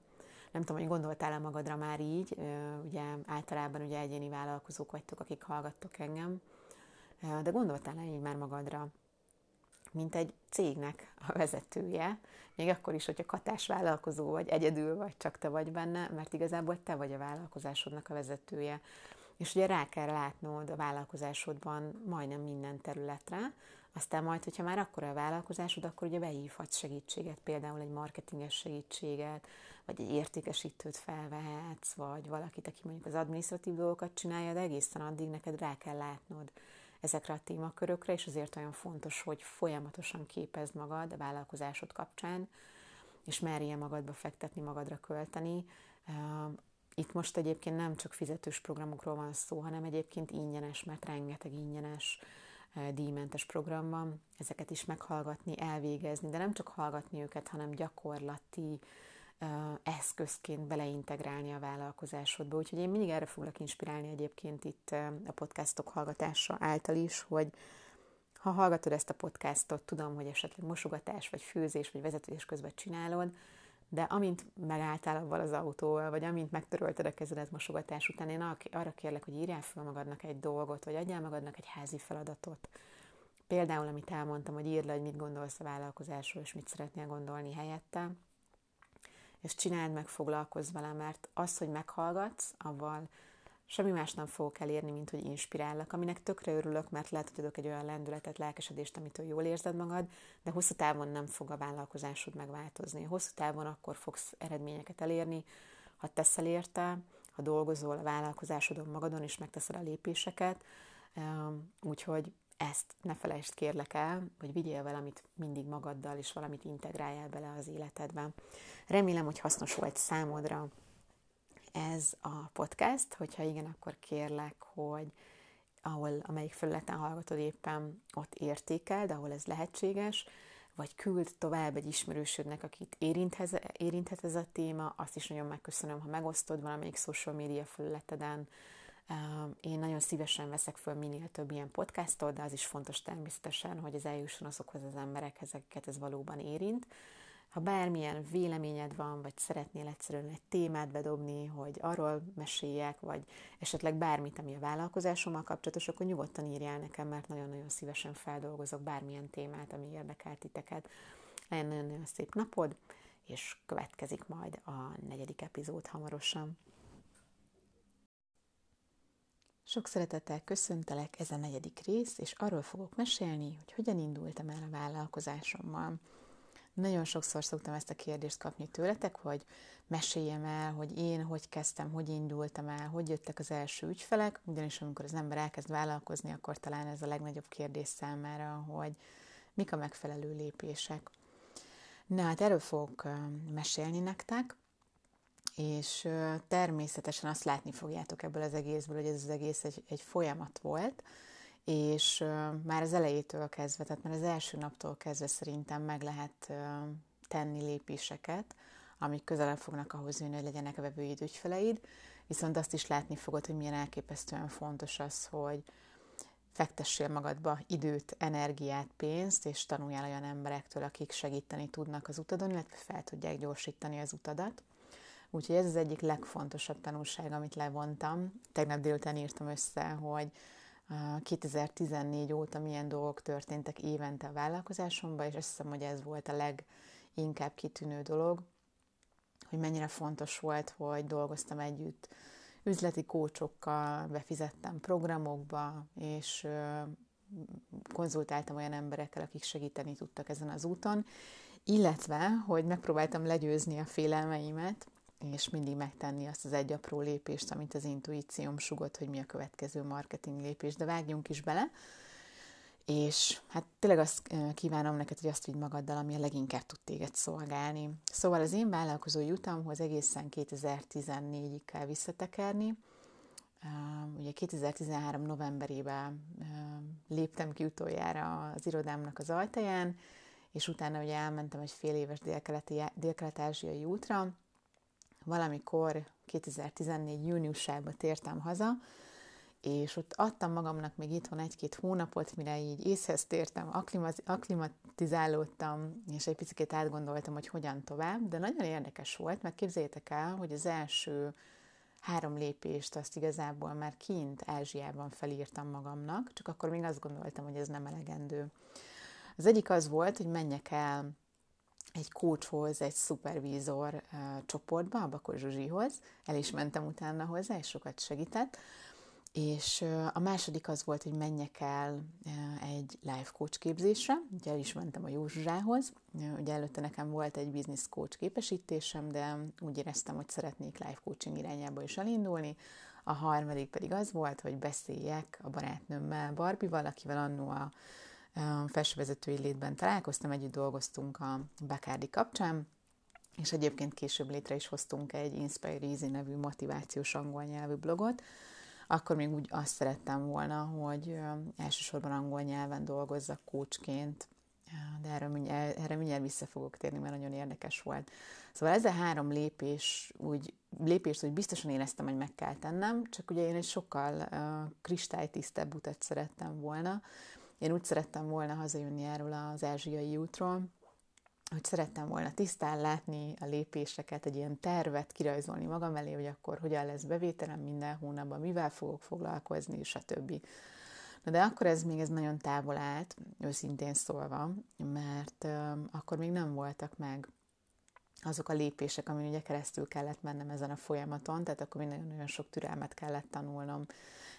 Speaker 1: nem tudom, hogy gondoltál-e magadra már így, ugye általában ugye egyéni vállalkozók vagytok, akik hallgattok engem, de gondoltál-e így már magadra, mint egy cégnek a vezetője, még akkor is, hogyha katás vállalkozó vagy, egyedül vagy, csak te vagy benne, mert igazából te vagy a vállalkozásodnak a vezetője. És ugye rá kell látnod a vállalkozásodban majdnem minden területre, aztán majd, hogyha már akkor a vállalkozásod, akkor ugye behívhatsz segítséget, például egy marketinges segítséget, vagy egy értékesítőt felvehetsz, vagy valakit, aki mondjuk az adminisztratív dolgokat csinálja, de egészen addig neked rá kell látnod ezekre a témakörökre, és azért olyan fontos, hogy folyamatosan képezd magad a vállalkozásod kapcsán, és merje magadba fektetni, magadra költeni. Itt most egyébként nem csak fizetős programokról van szó, hanem egyébként ingyenes, mert rengeteg ingyenes díjmentes program van, ezeket is meghallgatni, elvégezni, de nem csak hallgatni őket, hanem gyakorlati eszközként beleintegrálni a vállalkozásodba. Úgyhogy én mindig erre foglak inspirálni egyébként itt a podcastok hallgatása által is, hogy ha hallgatod ezt a podcastot, tudom, hogy esetleg mosogatás, vagy főzés, vagy vezetés közben csinálod, de amint megálltál avval az autóval, vagy amint megtörölted a kezedet mosogatás után, én arra kérlek, hogy írjál fel magadnak egy dolgot, vagy adjál magadnak egy házi feladatot. Például, amit elmondtam, hogy írd le, hogy mit gondolsz a vállalkozásról, és mit szeretnél gondolni helyette, és csináld meg, foglalkozz vele, mert az, hogy meghallgatsz, avval semmi más nem fogok elérni, mint hogy inspirállak, aminek tökre örülök, mert lehet, hogy adok egy olyan lendületet, lelkesedést, amitől jól érzed magad, de hosszú távon nem fog a vállalkozásod megváltozni. Hosszú távon akkor fogsz eredményeket elérni, ha teszel érte, ha dolgozol a vállalkozásodon magadon, és megteszed a lépéseket. Úgyhogy ezt ne felejtsd kérlek el, hogy vigyél valamit mindig magaddal, és valamit integráljál bele az életedbe. Remélem, hogy hasznos volt számodra ez a podcast, hogyha igen, akkor kérlek, hogy ahol, amelyik felületen hallgatod éppen, ott értékeld, ahol ez lehetséges, vagy küld tovább egy ismerősödnek, akit érinthez, érinthet ez a téma, azt is nagyon megköszönöm, ha megosztod valamelyik social media felületeden, én nagyon szívesen veszek föl minél több ilyen podcastot, de az is fontos természetesen, hogy ez eljusson azokhoz az emberekhez, akiket ez valóban érint. Ha bármilyen véleményed van, vagy szeretnél egyszerűen egy témát bedobni, hogy arról meséljek, vagy esetleg bármit, ami a vállalkozásommal kapcsolatos, akkor nyugodtan írjál nekem, mert nagyon-nagyon szívesen feldolgozok bármilyen témát, ami érdekel titeket. Legyen nagyon-nagyon szép napod, és következik majd a negyedik epizód hamarosan. Sok szeretettel köszöntelek, ez a negyedik rész, és arról fogok mesélni, hogy hogyan indultam el a vállalkozásommal. Nagyon sokszor szoktam ezt a kérdést kapni tőletek, hogy meséljem el, hogy én hogy kezdtem, hogy indultam el, hogy jöttek az első ügyfelek, ugyanis amikor az ember elkezd vállalkozni, akkor talán ez a legnagyobb kérdés számára, hogy mik a megfelelő lépések. Na hát erről fogok mesélni nektek, és természetesen azt látni fogjátok ebből az egészből, hogy ez az egész egy, egy folyamat volt, és már az elejétől kezdve, tehát már az első naptól kezdve szerintem meg lehet tenni lépéseket, amik közelebb fognak ahhoz jönni, hogy legyenek vevőid, ügyfeleid, viszont azt is látni fogod, hogy milyen elképesztően fontos az, hogy fektessél magadba időt, energiát, pénzt, és tanuljál olyan emberektől, akik segíteni tudnak az utadon, illetve fel tudják gyorsítani az utadat. Úgyhogy ez az egyik legfontosabb tanulság, amit levontam. Tegnap délután írtam össze, hogy 2014 óta milyen dolgok történtek évente a vállalkozásomban, és azt hiszem, hogy ez volt a leginkább kitűnő dolog, hogy mennyire fontos volt, hogy dolgoztam együtt üzleti kócsokkal, befizettem programokba, és konzultáltam olyan emberekkel, akik segíteni tudtak ezen az úton, illetve, hogy megpróbáltam legyőzni a félelmeimet, és mindig megtenni azt az egy apró lépést, amit az intuícióm sugott, hogy mi a következő marketing lépés, de vágjunk is bele. És hát tényleg azt kívánom neked, hogy azt vigy magaddal, ami a leginkább tud téged szolgálni. Szóval az én vállalkozói utamhoz egészen 2014-ig kell visszatekerni. Ugye 2013 novemberében léptem ki utoljára az irodámnak az ajtaján, és utána ugye elmentem egy fél éves dél-kelet-ázsiai útra, valamikor 2014. júniusában tértem haza, és ott adtam magamnak még itthon egy-két hónapot, mire így észhez tértem, aklimatizálódtam, és egy picit átgondoltam, hogy hogyan tovább, de nagyon érdekes volt, mert képzeljétek el, hogy az első három lépést azt igazából már kint Ázsiában felírtam magamnak, csak akkor még azt gondoltam, hogy ez nem elegendő. Az egyik az volt, hogy menjek el egy coachhoz, egy szupervízor uh, csoportba, a Bakor Zsuzsihoz, el is mentem utána hozzá, és sokat segített, és uh, a második az volt, hogy menjek el uh, egy life coach képzésre, ugye el is mentem a Józsához, uh, ugye előtte nekem volt egy business coach képesítésem, de úgy éreztem, hogy szeretnék life coaching irányába is elindulni, a harmadik pedig az volt, hogy beszéljek a barátnőmmel, Barbival, akivel annó a felsővezetői létben találkoztam, együtt dolgoztunk a Bacardi kapcsán, és egyébként később létre is hoztunk egy Inspire Easy nevű motivációs angol nyelvű blogot, akkor még úgy azt szerettem volna, hogy elsősorban angol nyelven dolgozzak coachként, de erre mindjárt, erre mindjárt vissza fogok térni, mert nagyon érdekes volt. Szóval ez a három lépés, úgy, lépést úgy biztosan éreztem, hogy meg kell tennem, csak ugye én egy sokkal uh, kristálytisztebb utat szerettem volna, én úgy szerettem volna hazajönni erről az ázsiai útról, hogy szerettem volna tisztán látni a lépéseket, egy ilyen tervet kirajzolni magam elé, hogy akkor hogyan lesz bevételem minden hónapban, mivel fogok foglalkozni, stb. Na de akkor ez még ez nagyon távol állt, őszintén szólva, mert uh, akkor még nem voltak meg azok a lépések, amin ugye keresztül kellett mennem ezen a folyamaton, tehát akkor még nagyon-nagyon sok türelmet kellett tanulnom.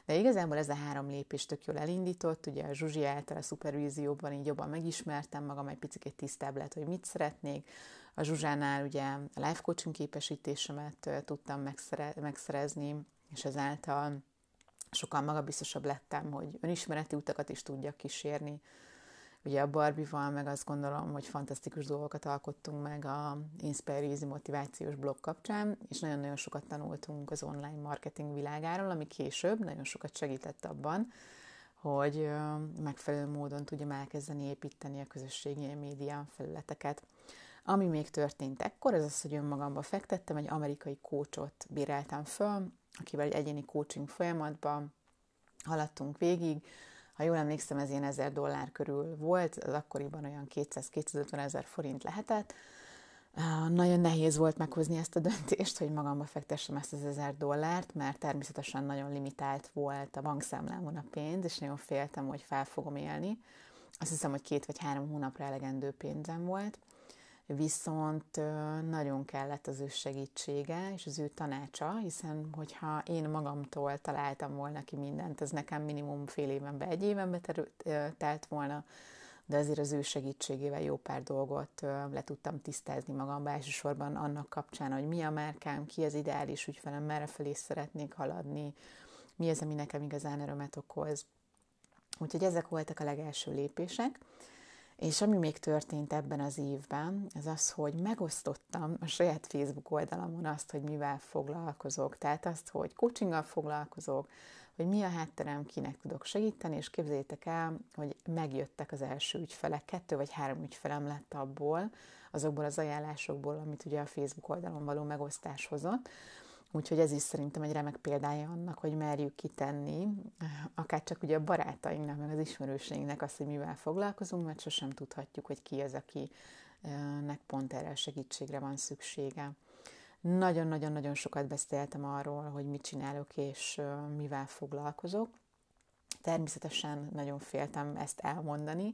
Speaker 1: De igazából ez a három lépés tök jól elindított, ugye a Zsuzsi által a szupervízióban így jobban megismertem magam, egy picit tisztább lett, hogy mit szeretnék. A Zsuzsánál ugye a life coaching képesítésemet tudtam megszere- megszerezni, és ezáltal sokkal magabiztosabb lettem, hogy önismereti utakat is tudjak kísérni, Ugye a Barbival meg azt gondolom, hogy fantasztikus dolgokat alkottunk meg a Inspire Easy motivációs blog kapcsán, és nagyon-nagyon sokat tanultunk az online marketing világáról, ami később nagyon sokat segített abban, hogy megfelelő módon tudjam elkezdeni építeni a közösségi média felületeket. Ami még történt ekkor, az az, hogy önmagamba fektettem, egy amerikai kócsot bíráltam föl, akivel egy egyéni coaching folyamatban haladtunk végig, ha jól emlékszem, ez ilyen 1000 dollár körül volt, az akkoriban olyan 200-250 ezer forint lehetett. Nagyon nehéz volt meghozni ezt a döntést, hogy magamba fektessem ezt az 1000 dollárt, mert természetesen nagyon limitált volt a bankszámlámon a pénz, és nagyon féltem, hogy fel fogom élni. Azt hiszem, hogy két vagy három hónapra elegendő pénzem volt viszont nagyon kellett az ő segítsége és az ő tanácsa, hiszen hogyha én magamtól találtam volna ki mindent, ez nekem minimum fél éven be, egy éven be telt volna, de azért az ő segítségével jó pár dolgot le tudtam tisztázni magamba, elsősorban annak kapcsán, hogy mi a márkám, ki az ideális ügyfelem, merre felé szeretnék haladni, mi az, ami nekem igazán örömet okoz. Úgyhogy ezek voltak a legelső lépések. És ami még történt ebben az évben, ez az, hogy megosztottam a saját Facebook oldalamon azt, hogy mivel foglalkozok. Tehát azt, hogy coachinggal foglalkozok, hogy mi a hátterem, kinek tudok segíteni, és képzeljétek el, hogy megjöttek az első ügyfelek, kettő vagy három ügyfelem lett abból, azokból az ajánlásokból, amit ugye a Facebook oldalon való megosztás hozott. Úgyhogy ez is szerintem egy remek példája annak, hogy merjük kitenni, akár csak ugye a barátainknak, meg az ismerőseinknek azt, hogy mivel foglalkozunk, mert sosem tudhatjuk, hogy ki az, akinek pont erre a segítségre van szüksége. Nagyon-nagyon-nagyon sokat beszéltem arról, hogy mit csinálok és mivel foglalkozok. Természetesen nagyon féltem ezt elmondani,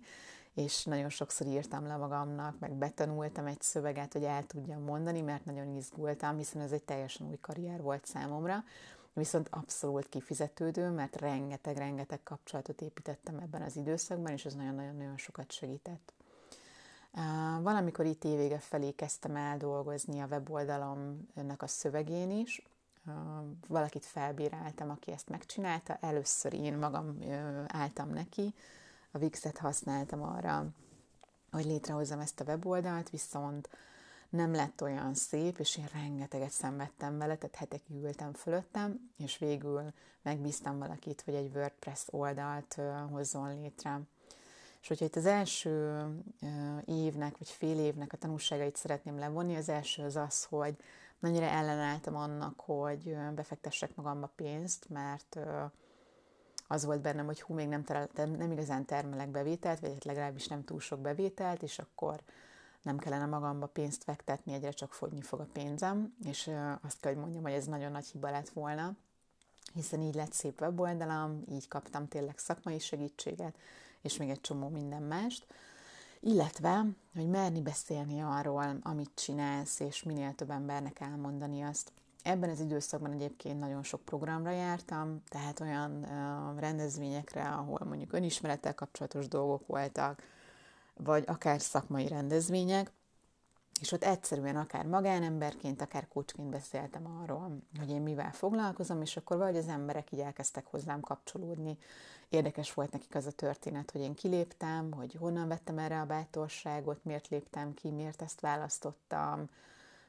Speaker 1: és nagyon sokszor írtam le magamnak, meg betanultam egy szöveget, hogy el tudjam mondani, mert nagyon izgultam, hiszen ez egy teljesen új karrier volt számomra, viszont abszolút kifizetődő, mert rengeteg-rengeteg kapcsolatot építettem ebben az időszakban, és ez nagyon-nagyon-nagyon sokat segített. Valamikor itt évvége felé kezdtem el dolgozni a weboldalomnak a szövegén is, valakit felbíráltam, aki ezt megcsinálta, először én magam álltam neki, a Wix-et használtam arra, hogy létrehozzam ezt a weboldalt, viszont nem lett olyan szép, és én rengeteget szenvedtem vele, tehát hetekig ültem fölöttem, és végül megbíztam valakit, hogy egy WordPress oldalt hozzon létre. És hogyha itt az első évnek, vagy fél évnek a tanulságait szeretném levonni, az első az az, hogy mennyire ellenálltam annak, hogy befektessek magamba pénzt, mert az volt bennem, hogy hú, még nem, tereltem, nem igazán termelek bevételt, vagy legalábbis nem túl sok bevételt, és akkor nem kellene magamba pénzt fektetni, egyre csak fogyni fog a pénzem, és azt kell, hogy mondjam, hogy ez nagyon nagy hiba lett volna, hiszen így lett szép weboldalam, így kaptam tényleg szakmai segítséget, és még egy csomó minden mást, illetve, hogy merni beszélni arról, amit csinálsz, és minél több embernek elmondani azt. Ebben az időszakban egyébként nagyon sok programra jártam, tehát olyan rendezvényekre, ahol mondjuk önismerettel kapcsolatos dolgok voltak, vagy akár szakmai rendezvények, és ott egyszerűen akár magánemberként, akár kócsként beszéltem arról, hogy én mivel foglalkozom, és akkor vagy az emberek így elkezdtek hozzám kapcsolódni. Érdekes volt nekik az a történet, hogy én kiléptem, hogy honnan vettem erre a bátorságot, miért léptem ki, miért ezt választottam,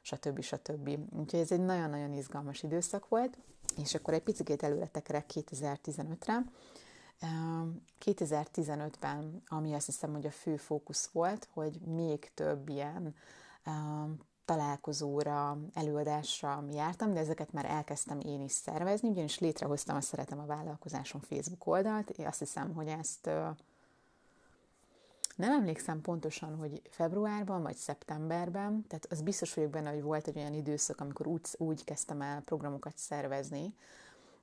Speaker 1: stb. stb. Úgyhogy ez egy nagyon-nagyon izgalmas időszak volt, és akkor egy picit előre tekerek 2015-re. 2015-ben, ami azt hiszem, hogy a fő fókusz volt, hogy még több ilyen találkozóra, előadásra jártam, de ezeket már elkezdtem én is szervezni, ugyanis létrehoztam a Szeretem a Vállalkozáson Facebook oldalt. Én azt hiszem, hogy ezt nem emlékszem pontosan, hogy februárban vagy szeptemberben, tehát az biztos vagyok benne, hogy volt egy olyan időszak, amikor úgy, úgy kezdtem el programokat szervezni,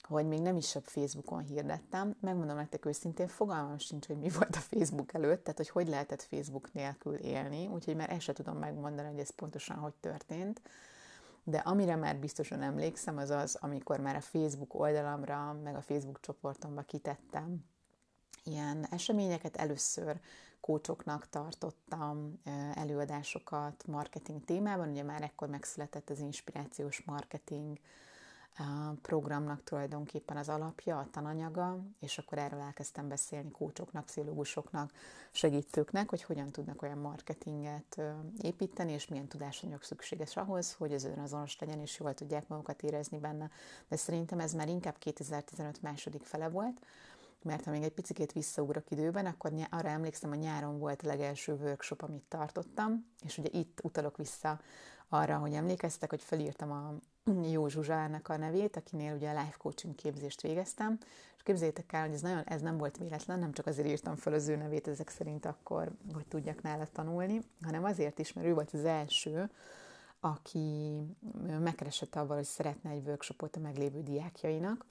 Speaker 1: hogy még nem is a Facebookon hirdettem. Megmondom nektek őszintén, fogalmam sincs, hogy mi volt a Facebook előtt, tehát hogy hogy lehetett Facebook nélkül élni, úgyhogy már ezt se tudom megmondani, hogy ez pontosan hogy történt. De amire már biztosan emlékszem, az az, amikor már a Facebook oldalamra, meg a Facebook csoportomba kitettem ilyen eseményeket. Először kócsoknak tartottam előadásokat marketing témában, ugye már ekkor megszületett az inspirációs marketing, programnak tulajdonképpen az alapja, a tananyaga, és akkor erről elkezdtem beszélni kócsoknak, pszichológusoknak, segítőknek, hogy hogyan tudnak olyan marketinget építeni, és milyen tudásanyag szükséges ahhoz, hogy az önazonos legyen, és jól tudják magukat érezni benne. De szerintem ez már inkább 2015 második fele volt, mert ha még egy picit visszaugrok időben, akkor arra emlékszem, hogy nyáron volt a legelső workshop, amit tartottam, és ugye itt utalok vissza arra, hogy emlékeztek, hogy felírtam a jó Zsuzsának a nevét, akinél ugye a life coaching képzést végeztem, és képzeljétek el, hogy ez, nagyon, ez nem volt véletlen, nem csak azért írtam fel az ő nevét ezek szerint akkor, hogy tudjak nála tanulni, hanem azért is, mert ő volt az első, aki megkeresett avval, hogy szeretne egy workshopot a meglévő diákjainak,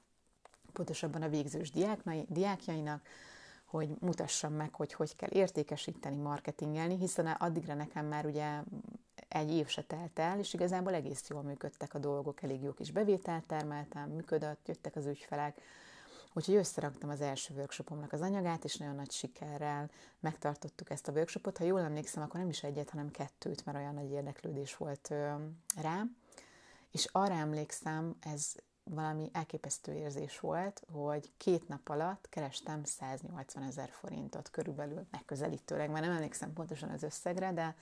Speaker 1: pontosabban a végzős diákjainak, hogy mutassam meg, hogy hogy kell értékesíteni, marketingelni, hiszen addigra nekem már ugye egy év se telt el, és igazából egész jól működtek a dolgok, elég jó kis bevételt termeltem, működött, jöttek az ügyfelek, Úgyhogy összeraktam az első workshopomnak az anyagát, és nagyon nagy sikerrel megtartottuk ezt a workshopot. Ha jól emlékszem, akkor nem is egyet, hanem kettőt, mert olyan nagy érdeklődés volt rá. És arra emlékszem, ez valami elképesztő érzés volt, hogy két nap alatt kerestem 180 ezer forintot körülbelül, megközelítőleg, már nem emlékszem pontosan az összegre, de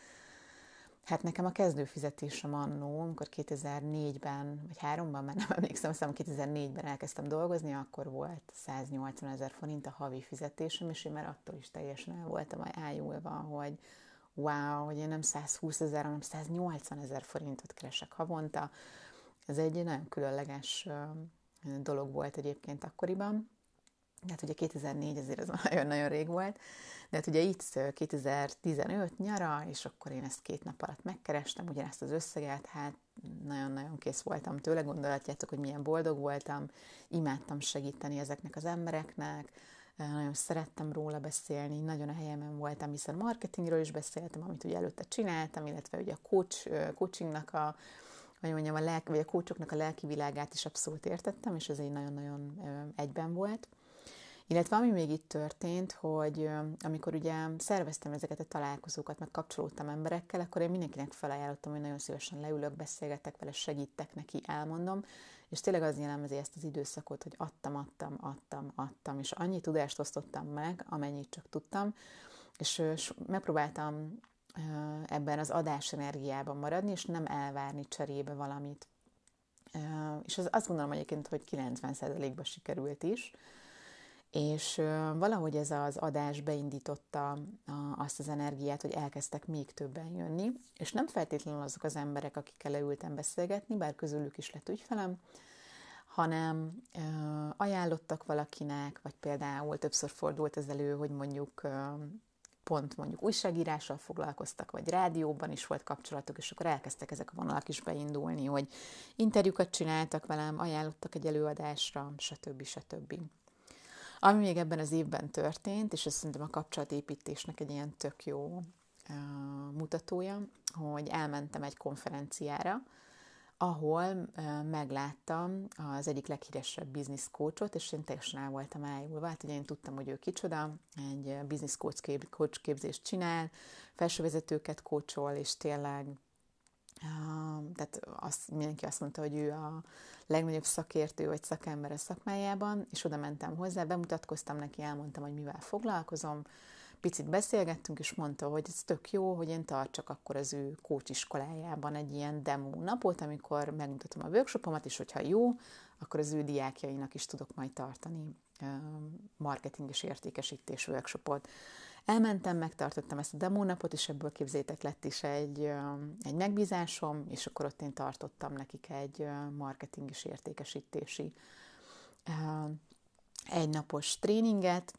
Speaker 1: Hát nekem a kezdőfizetésem annó, amikor 2004-ben, vagy 3-ban, már nem emlékszem, aztán 2004-ben elkezdtem dolgozni, akkor volt 180 ezer forint a havi fizetésem, és én már attól is teljesen el voltam ájulva, hogy wow, hogy én nem 120 ezer, hanem 180 ezer forintot keresek havonta. Ez egy nagyon különleges dolog volt egyébként akkoriban. Hát ugye 2004 azért az nagyon-nagyon rég volt, de hát ugye itt 2015 nyara, és akkor én ezt két nap alatt megkerestem, ugyanezt az összeget, hát nagyon-nagyon kész voltam tőle, gondolatjátok, hogy milyen boldog voltam, imádtam segíteni ezeknek az embereknek, nagyon szerettem róla beszélni, nagyon a helyemen voltam, hiszen marketingről is beszéltem, amit ugye előtte csináltam, illetve ugye a coach, coachingnak a, vagy mondjam, a lelki, vagy a coachoknak a lelki világát is abszolút értettem, és ez így nagyon-nagyon egyben volt. Illetve ami még itt történt, hogy amikor ugye szerveztem ezeket a találkozókat, meg kapcsolódtam emberekkel, akkor én mindenkinek felajánlottam, hogy nagyon szívesen leülök, beszélgetek vele, segítek neki, elmondom, és tényleg az jellemzi ezt az időszakot, hogy adtam, adtam, adtam, adtam, és annyi tudást osztottam meg, amennyit csak tudtam, és megpróbáltam ebben az adás energiában maradni, és nem elvárni cserébe valamit. És az, azt gondolom egyébként, hogy 90%-ban sikerült is, és valahogy ez az adás beindította azt az energiát, hogy elkezdtek még többen jönni, és nem feltétlenül azok az emberek, akikkel leültem beszélgetni, bár közülük is lett ügyfelem, hanem ajánlottak valakinek, vagy például többször fordult ez elő, hogy mondjuk pont mondjuk újságírással foglalkoztak, vagy rádióban is volt kapcsolatuk, és akkor elkezdtek ezek a vonalak is beindulni, hogy interjúkat csináltak velem, ajánlottak egy előadásra, stb. stb. Ami még ebben az évben történt, és ez szerintem a kapcsolatépítésnek egy ilyen tök jó uh, mutatója, hogy elmentem egy konferenciára, ahol megláttam az egyik leghíresebb business coachot, és én teljesen el voltam ájulva. Hát ugye én tudtam, hogy ő kicsoda, egy business coach, kép, coach képzést csinál, felsővezetőket coachol, és tényleg tehát azt, mindenki azt mondta, hogy ő a legnagyobb szakértő vagy szakember a szakmájában, és oda mentem hozzá, bemutatkoztam neki, elmondtam, hogy mivel foglalkozom, picit beszélgettünk, és mondta, hogy ez tök jó, hogy én tartsak akkor az ő coach iskolájában egy ilyen demo napot, amikor megmutatom a workshopomat, és hogyha jó, akkor az ő diákjainak is tudok majd tartani marketing és értékesítés workshopot. Elmentem, megtartottam ezt a demo napot, és ebből képzétek lett is egy, egy megbízásom, és akkor ott én tartottam nekik egy marketing és értékesítési egynapos tréninget,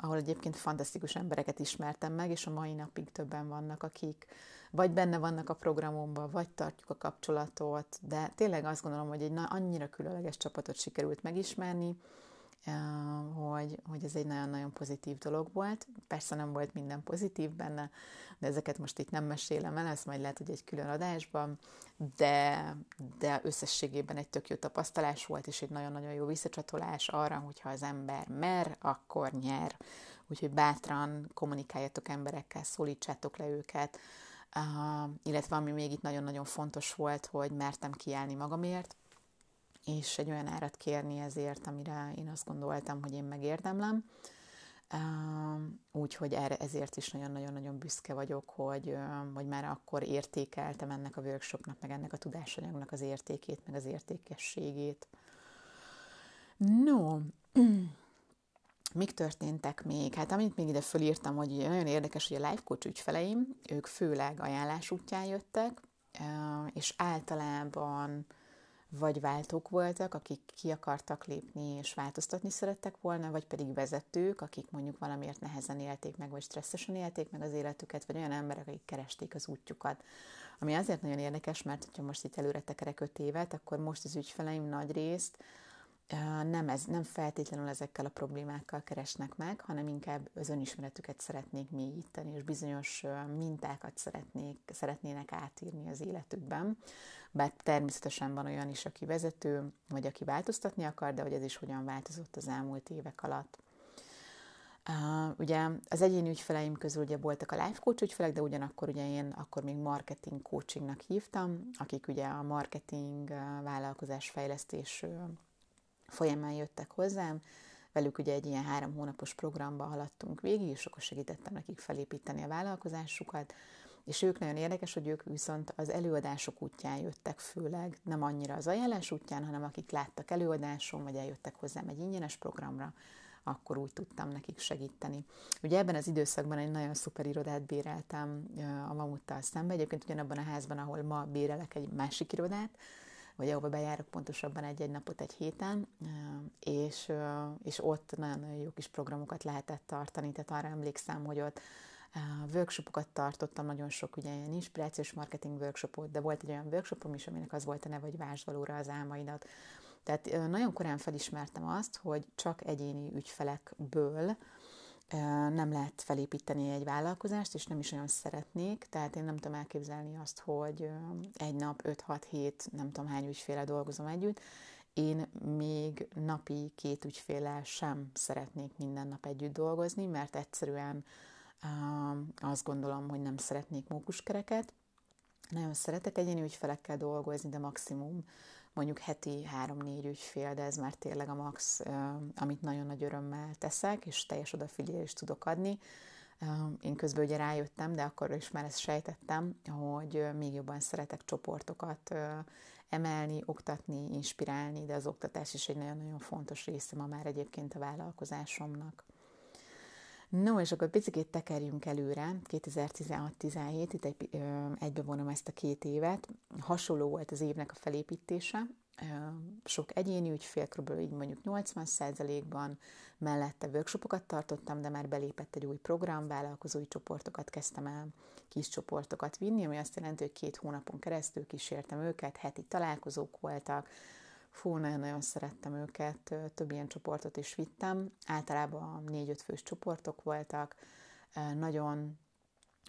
Speaker 1: ahol egyébként fantasztikus embereket ismertem meg, és a mai napig többen vannak, akik vagy benne vannak a programomban, vagy tartjuk a kapcsolatot, de tényleg azt gondolom, hogy egy annyira különleges csapatot sikerült megismerni, hogy, hogy ez egy nagyon-nagyon pozitív dolog volt. Persze nem volt minden pozitív benne, de ezeket most itt nem mesélem el, ezt majd lehet, hogy egy külön adásban, de, de összességében egy tök jó tapasztalás volt, és egy nagyon-nagyon jó visszacsatolás arra, hogyha az ember mer, akkor nyer. Úgyhogy bátran kommunikáljatok emberekkel, szólítsátok le őket, uh, illetve ami még itt nagyon-nagyon fontos volt, hogy mertem kiállni magamért, és egy olyan árat kérni ezért, amire én azt gondoltam, hogy én megérdemlem. Úgyhogy ezért is nagyon-nagyon-nagyon büszke vagyok, hogy, hogy már akkor értékeltem ennek a workshopnak, meg ennek a tudásanyagnak az értékét, meg az értékességét. No, mik történtek még? Hát amit még ide fölírtam, hogy nagyon érdekes, hogy a life coach ügyfeleim, ők főleg ajánlás útján jöttek, és általában vagy váltók voltak, akik ki akartak lépni és változtatni szerettek volna, vagy pedig vezetők, akik mondjuk valamiért nehezen élték meg, vagy stresszesen élték meg az életüket, vagy olyan emberek, akik keresték az útjukat. Ami azért nagyon érdekes, mert ha most itt előre tekerek öt évet, akkor most az ügyfeleim nagy részt nem, ez, nem feltétlenül ezekkel a problémákkal keresnek meg, hanem inkább az önismeretüket szeretnék mélyíteni, és bizonyos mintákat szeretnék, szeretnének átírni az életükben. Bár természetesen van olyan is, aki vezető, vagy aki változtatni akar, de hogy ez is hogyan változott az elmúlt évek alatt. Uh, ugye az egyéni ügyfeleim közül ugye voltak a life coach ügyfelek, de ugyanakkor ugye én akkor még marketing coachingnak hívtam, akik ugye a marketing uh, vállalkozás fejlesztés uh, folyamán jöttek hozzám, velük ugye egy ilyen három hónapos programba haladtunk végig, és akkor segítettem nekik felépíteni a vállalkozásukat, és ők nagyon érdekes, hogy ők viszont az előadások útján jöttek főleg, nem annyira az ajánlás útján, hanem akik láttak előadáson, vagy eljöttek hozzám egy ingyenes programra, akkor úgy tudtam nekik segíteni. Ugye ebben az időszakban egy nagyon szuper irodát béreltem a Mamuttal szembe, egyébként ugyanabban a házban, ahol ma bérelek egy másik irodát, vagy ahova bejárok pontosabban egy-egy napot egy héten, és, és ott nagyon-nagyon jó kis programokat lehetett tartani, tehát arra emlékszem, hogy ott workshopokat tartottam, nagyon sok ugye ilyen inspirációs marketing workshopot, de volt egy olyan workshopom is, aminek az volt a neve, hogy vásd valóra az álmaidat. Tehát nagyon korán felismertem azt, hogy csak egyéni ügyfelekből nem lehet felépíteni egy vállalkozást, és nem is olyan szeretnék, tehát én nem tudom elképzelni azt, hogy egy nap 5-6 hét, nem tudom hány ügyféle dolgozom együtt, én még napi két ügyféllel sem szeretnék minden nap együtt dolgozni, mert egyszerűen azt gondolom, hogy nem szeretnék mókuskereket. Nagyon szeretek egyéni ügyfelekkel dolgozni, de maximum mondjuk heti három-négy ügyfél, de ez már tényleg a max, amit nagyon nagy örömmel teszek, és teljes odafigyelést tudok adni. Én közben ugye rájöttem, de akkor is már ezt sejtettem, hogy még jobban szeretek csoportokat emelni, oktatni, inspirálni, de az oktatás is egy nagyon-nagyon fontos része ma már egyébként a vállalkozásomnak. No, és akkor picit tekerjünk előre, 2016-17, itt egy, egybevonom ezt a két évet. Hasonló volt az évnek a felépítése, sok egyéni ügyfél, kb. így mondjuk 80%-ban, mellette workshopokat tartottam, de már belépett egy új program, vállalkozói csoportokat kezdtem el kis csoportokat vinni, ami azt jelenti, hogy két hónapon keresztül kísértem őket, heti találkozók voltak, fú, nagyon-nagyon szerettem őket, több ilyen csoportot is vittem, általában négy-öt fős csoportok voltak, nagyon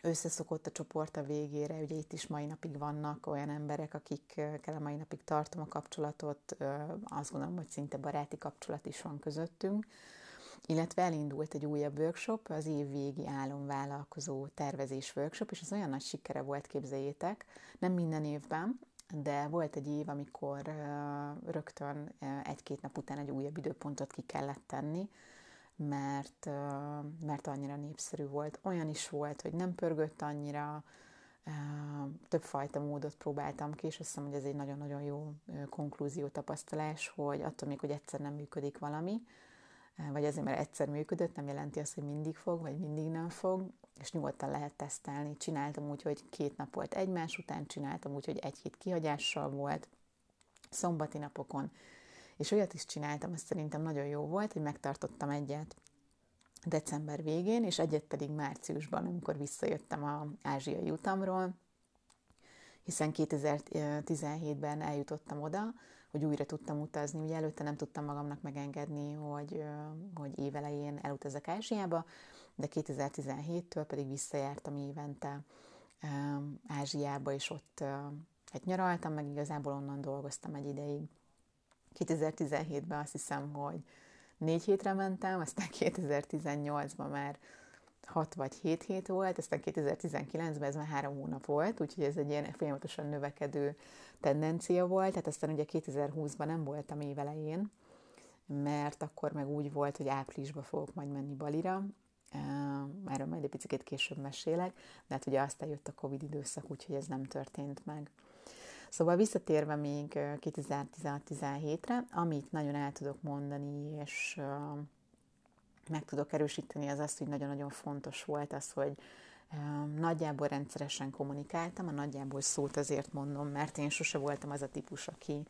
Speaker 1: összeszokott a csoport a végére, ugye itt is mai napig vannak olyan emberek, akikkel a mai napig tartom a kapcsolatot, azt gondolom, hogy szinte baráti kapcsolat is van közöttünk, illetve elindult egy újabb workshop, az év végi álomvállalkozó tervezés workshop, és az olyan nagy sikere volt, képzeljétek, nem minden évben, de volt egy év, amikor rögtön egy-két nap után egy újabb időpontot ki kellett tenni, mert, mert annyira népszerű volt. Olyan is volt, hogy nem pörgött annyira, többfajta módot próbáltam ki, és azt hiszem, hogy ez egy nagyon-nagyon jó konklúzió tapasztalás, hogy attól még, hogy egyszer nem működik valami, vagy azért, mert egyszer működött, nem jelenti azt, hogy mindig fog, vagy mindig nem fog, és nyugodtan lehet tesztelni. Csináltam úgy, hogy két nap volt egymás után, csináltam úgy, hogy egy hét kihagyással volt, szombati napokon, és olyat is csináltam, azt szerintem nagyon jó volt, hogy megtartottam egyet december végén, és egyet pedig márciusban, amikor visszajöttem a ázsiai utamról, hiszen 2017-ben eljutottam oda, hogy újra tudtam utazni. Ugye előtte nem tudtam magamnak megengedni, hogy, hogy évelején elutazok Ázsiába, de 2017-től pedig visszajártam évente Ázsiába, és ott hát nyaraltam, meg igazából onnan dolgoztam egy ideig. 2017-ben azt hiszem, hogy négy hétre mentem, aztán 2018-ban már 6 vagy 7 hét volt, aztán 2019-ben ez már három hónap volt, úgyhogy ez egy ilyen folyamatosan növekedő tendencia volt, tehát aztán ugye 2020-ban nem voltam évelején, mert akkor meg úgy volt, hogy áprilisban fogok majd menni Balira, erről majd egy picit később mesélek, de hát ugye aztán jött a Covid időszak, úgyhogy ez nem történt meg. Szóval visszatérve még 2016-17-re, amit nagyon el tudok mondani, és meg tudok erősíteni, az az, hogy nagyon-nagyon fontos volt az, hogy nagyjából rendszeresen kommunikáltam, a nagyjából szót azért mondom, mert én sose voltam az a típus, aki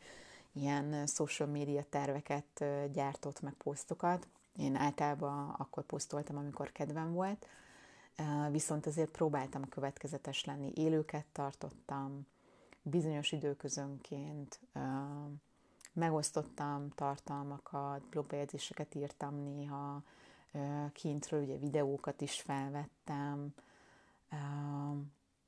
Speaker 1: ilyen social media terveket gyártott meg posztokat. Én általában akkor posztoltam, amikor kedvem volt, viszont azért próbáltam következetes lenni, élőket tartottam, bizonyos időközönként megosztottam tartalmakat, blogbejegyzéseket írtam néha, kintről ugye videókat is felvettem.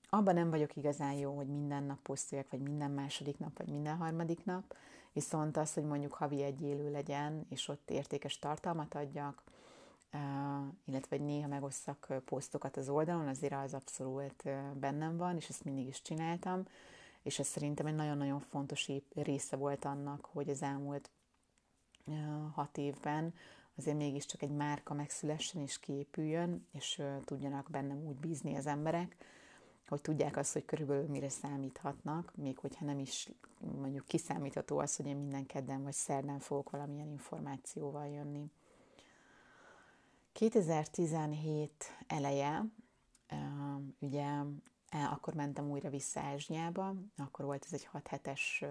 Speaker 1: Abban nem vagyok igazán jó, hogy minden nap posztoljak, vagy minden második nap, vagy minden harmadik nap, viszont az, hogy mondjuk havi egy élő legyen, és ott értékes tartalmat adjak, illetve hogy néha megosszak posztokat az oldalon, azért az abszolút bennem van, és ezt mindig is csináltam és ez szerintem egy nagyon-nagyon fontos része volt annak, hogy az elmúlt hat évben azért mégiscsak egy márka megszülessen és kiépüljön, és tudjanak bennem úgy bízni az emberek, hogy tudják azt, hogy körülbelül mire számíthatnak, még hogyha nem is mondjuk kiszámítható az, hogy én minden kedden vagy szerdán fogok valamilyen információval jönni. 2017 eleje, ugye akkor mentem újra vissza Ázsiába, akkor volt ez egy 6 hetes,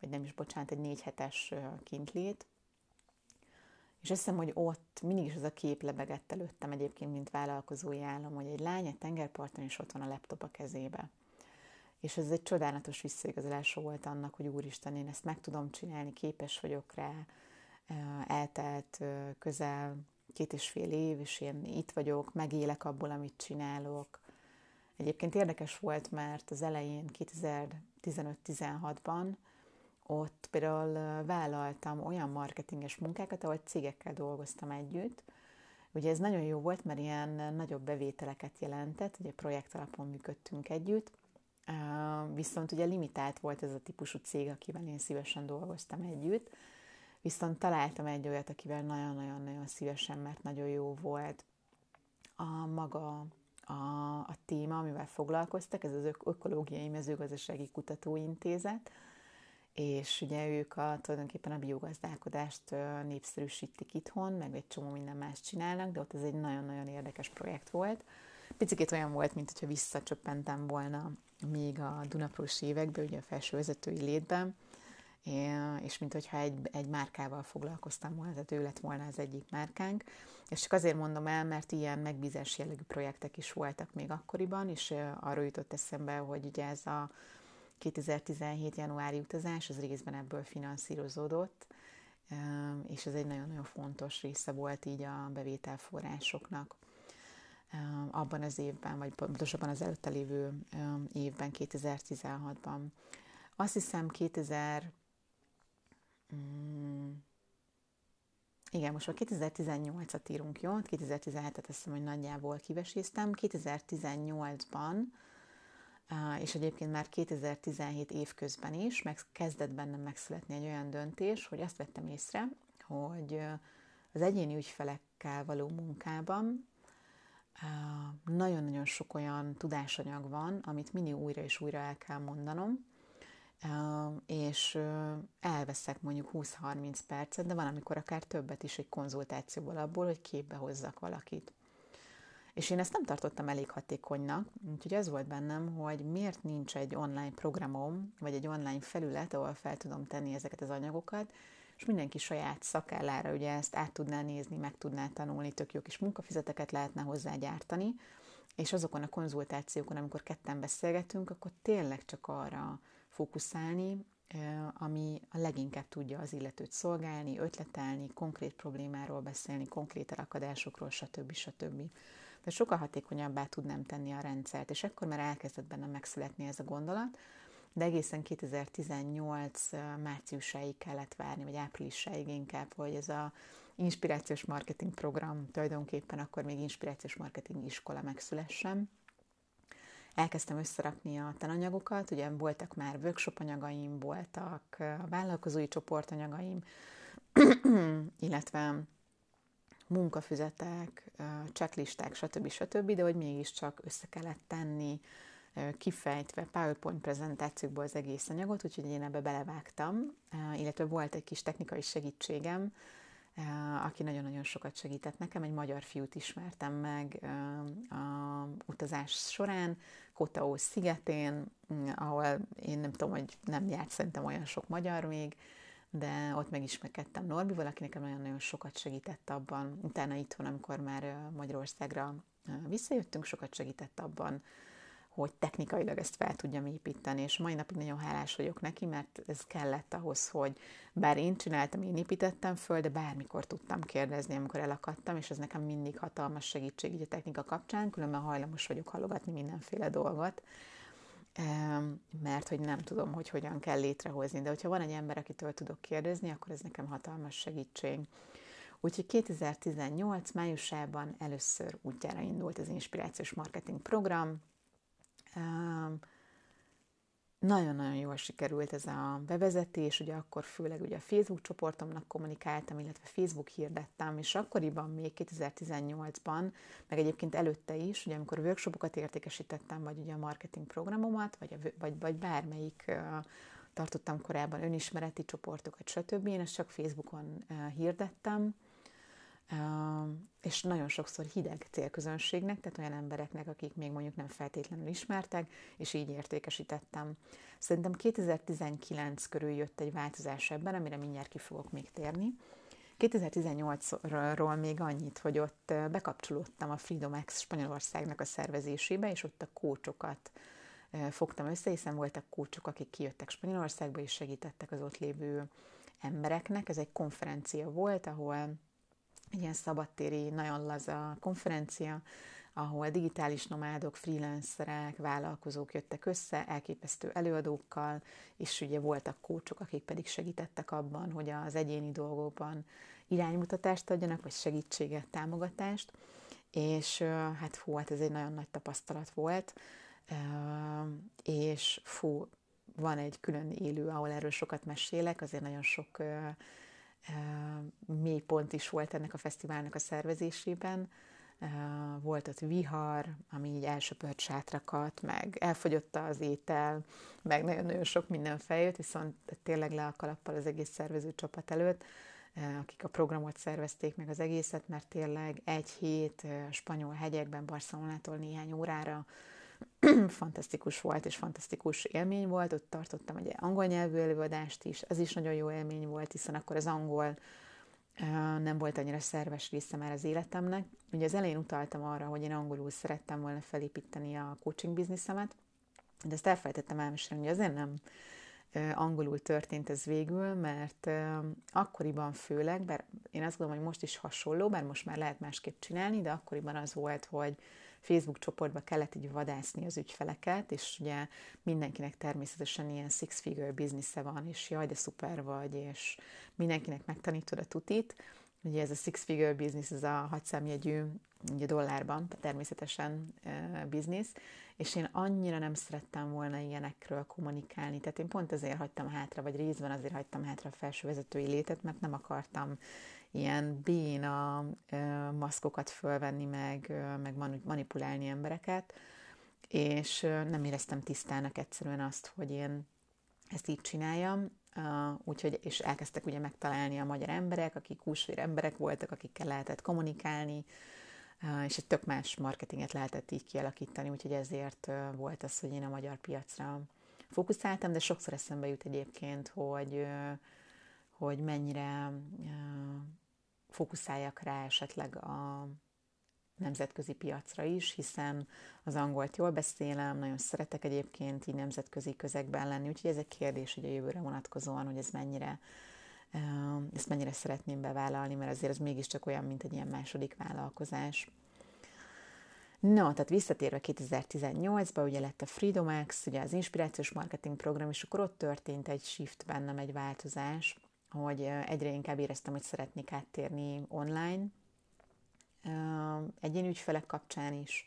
Speaker 1: vagy nem is, bocsánat, egy 4 hetes kintlét, és azt hiszem, hogy ott mindig is az a kép lebegett előttem egyébként, mint vállalkozói állam, hogy egy lány egy tengerparton, és ott van a laptop a kezébe. És ez egy csodálatos visszaigazolása volt annak, hogy úristen, én ezt meg tudom csinálni, képes vagyok rá, eltelt közel két és fél év, és én itt vagyok, megélek abból, amit csinálok, Egyébként érdekes volt, mert az elején 2015-16-ban ott például vállaltam olyan marketinges munkákat, ahol cégekkel dolgoztam együtt. Ugye ez nagyon jó volt, mert ilyen nagyobb bevételeket jelentett, ugye projekt alapon működtünk együtt, viszont ugye limitált volt ez a típusú cég, akivel én szívesen dolgoztam együtt, viszont találtam egy olyat, akivel nagyon-nagyon-nagyon szívesen, mert nagyon jó volt a maga a, a téma, amivel foglalkoztak, ez az Ökológiai Mezőgazdasági Kutatóintézet, és ugye ők a, tulajdonképpen a biogazdálkodást népszerűsítik itthon, meg egy csomó minden más csinálnak, de ott ez egy nagyon-nagyon érdekes projekt volt. Picit olyan volt, mint hogyha visszacsöppentem volna még a Dunaprós évekbe, ugye a felsővezetői létben, és mint hogyha egy, egy márkával foglalkoztam volna, tehát ő lett volna az egyik márkánk. És csak azért mondom el, mert ilyen megbízás jellegű projektek is voltak még akkoriban, és arról jutott eszembe, hogy ugye ez a 2017. januári utazás, az részben ebből finanszírozódott, és ez egy nagyon-nagyon fontos része volt így a bevételforrásoknak abban az évben, vagy pontosabban az előtte lévő évben, 2016-ban. Azt hiszem 2000 mm, igen, most már 2018-at írunk, jó? 2017-et azt hiszem, hogy nagyjából kiveséztem. 2018-ban, és egyébként már 2017 évközben is meg kezdett bennem megszületni egy olyan döntés, hogy azt vettem észre, hogy az egyéni ügyfelekkel való munkában nagyon-nagyon sok olyan tudásanyag van, amit mindig újra és újra el kell mondanom, és elveszek mondjuk 20-30 percet, de van, amikor akár többet is egy konzultációból abból, hogy képbe hozzak valakit. És én ezt nem tartottam elég hatékonynak, úgyhogy ez volt bennem, hogy miért nincs egy online programom, vagy egy online felület, ahol fel tudom tenni ezeket az anyagokat, és mindenki saját szakállára ugye ezt át tudná nézni, meg tudná tanulni, tök jó kis munkafizeteket lehetne hozzá gyártani, és azokon a konzultációkon, amikor ketten beszélgetünk, akkor tényleg csak arra fókuszálni, ami a leginkább tudja az illetőt szolgálni, ötletelni, konkrét problémáról beszélni, konkrét elakadásokról, stb. stb. De sokkal hatékonyabbá tudnám tenni a rendszert, és ekkor már elkezdett bennem megszületni ez a gondolat, de egészen 2018 márciusáig kellett várni, vagy áprilisáig inkább, hogy ez a inspirációs marketing program, tulajdonképpen akkor még inspirációs marketing iskola megszülessen. Elkezdtem összerakni a tananyagokat, ugye voltak már workshop anyagaim, voltak a vállalkozói csoportanyagaim, illetve munkafüzetek, checklisták, stb. stb., de hogy mégiscsak össze kellett tenni, kifejtve PowerPoint prezentációkból az egész anyagot, úgyhogy én ebbe belevágtam, illetve volt egy kis technikai segítségem, aki nagyon-nagyon sokat segített nekem. Egy magyar fiút ismertem meg a utazás során, Kotaó szigetén, ahol én nem tudom, hogy nem járt szerintem olyan sok magyar még, de ott megismerkedtem Norbival, aki nekem nagyon-nagyon sokat segített abban. Utána itthon, amikor már Magyarországra visszajöttünk, sokat segített abban, hogy technikailag ezt fel tudjam építeni, és mai napig nagyon hálás vagyok neki, mert ez kellett ahhoz, hogy bár én csináltam, én építettem föl, de bármikor tudtam kérdezni, amikor elakadtam, és ez nekem mindig hatalmas segítség így a technika kapcsán, különben hajlamos vagyok halogatni mindenféle dolgot, mert hogy nem tudom, hogy hogyan kell létrehozni, de hogyha van egy ember, akitől tudok kérdezni, akkor ez nekem hatalmas segítség. Úgyhogy 2018 májusában először útjára indult az Inspirációs Marketing Program, nagyon-nagyon jól sikerült ez a bevezetés, ugye akkor főleg ugye a Facebook csoportomnak kommunikáltam, illetve Facebook hirdettem, és akkoriban még 2018-ban, meg egyébként előtte is, ugye amikor workshopokat értékesítettem, vagy ugye a marketing programomat, vagy, a, vagy, vagy bármelyik uh, tartottam korábban önismereti csoportokat, stb. Én ezt csak Facebookon hirdettem, és nagyon sokszor hideg célközönségnek, tehát olyan embereknek, akik még mondjuk nem feltétlenül ismertek, és így értékesítettem. Szerintem 2019 körül jött egy változás ebben, amire mindjárt ki fogok még térni. 2018-ról még annyit, hogy ott bekapcsolódtam a Freedom X Spanyolországnak a szervezésébe, és ott a kócsokat fogtam össze, hiszen voltak kócsok, akik kijöttek Spanyolországba, és segítettek az ott lévő embereknek. Ez egy konferencia volt, ahol egy ilyen szabadtéri, nagyon laza konferencia, ahol digitális nomádok, freelancerek, vállalkozók jöttek össze, elképesztő előadókkal, és ugye voltak kócsok, akik pedig segítettek abban, hogy az egyéni dolgokban iránymutatást adjanak, vagy segítséget, támogatást, és hát fú, hát ez egy nagyon nagy tapasztalat volt, és fú, van egy külön élő, ahol erről sokat mesélek, azért nagyon sok mély pont is volt ennek a fesztiválnak a szervezésében. Volt ott vihar, ami így elsöpört sátrakat, meg elfogyott az étel, meg nagyon-nagyon sok minden feljött, viszont tényleg le a kalappal az egész szervező csapat előtt, akik a programot szervezték meg az egészet, mert tényleg egy hét spanyol hegyekben, Barcelonától néhány órára fantasztikus volt, és fantasztikus élmény volt. Ott tartottam egy angol nyelvű előadást is, az is nagyon jó élmény volt, hiszen akkor az angol nem volt annyira szerves része már az életemnek. Ugye az elején utaltam arra, hogy én angolul szerettem volna felépíteni a coaching bizniszemet, de ezt elfelejtettem elmesélni, hogy azért nem angolul történt ez végül, mert akkoriban főleg, bár én azt gondolom, hogy most is hasonló, bár most már lehet másképp csinálni, de akkoriban az volt, hogy Facebook csoportba kellett így vadászni az ügyfeleket, és ugye mindenkinek természetesen ilyen six-figure biznisze van, és jaj, de szuper vagy, és mindenkinek megtanítod a tutit. Ugye ez a six-figure business, ez a hatszámjegyű ugye dollárban természetesen biznisz, és én annyira nem szerettem volna ilyenekről kommunikálni, tehát én pont ezért hagytam hátra, vagy részben azért hagytam hátra a felső vezetői létet, mert nem akartam ilyen béna maszkokat fölvenni, meg, meg manipulálni embereket, és nem éreztem tisztának egyszerűen azt, hogy én ezt így csináljam, úgyhogy, és elkezdtek ugye megtalálni a magyar emberek, akik húsvér emberek voltak, akikkel lehetett kommunikálni, és egy tök más marketinget lehetett így kialakítani, úgyhogy ezért volt az, hogy én a magyar piacra fókuszáltam, de sokszor eszembe jut egyébként, hogy, hogy mennyire fókuszáljak rá esetleg a nemzetközi piacra is, hiszen az angolt jól beszélem, nagyon szeretek egyébként így nemzetközi közegben lenni, úgyhogy ez egy kérdés hogy a jövőre vonatkozóan, hogy ez mennyire, ezt mennyire szeretném bevállalni, mert azért ez mégiscsak olyan, mint egy ilyen második vállalkozás. No, tehát visszatérve 2018-ba, ugye lett a Freedom X, ugye az inspirációs marketing program, és akkor ott történt egy shift bennem, egy változás, hogy egyre inkább éreztem, hogy szeretnék áttérni online, egyéni ügyfelek kapcsán is,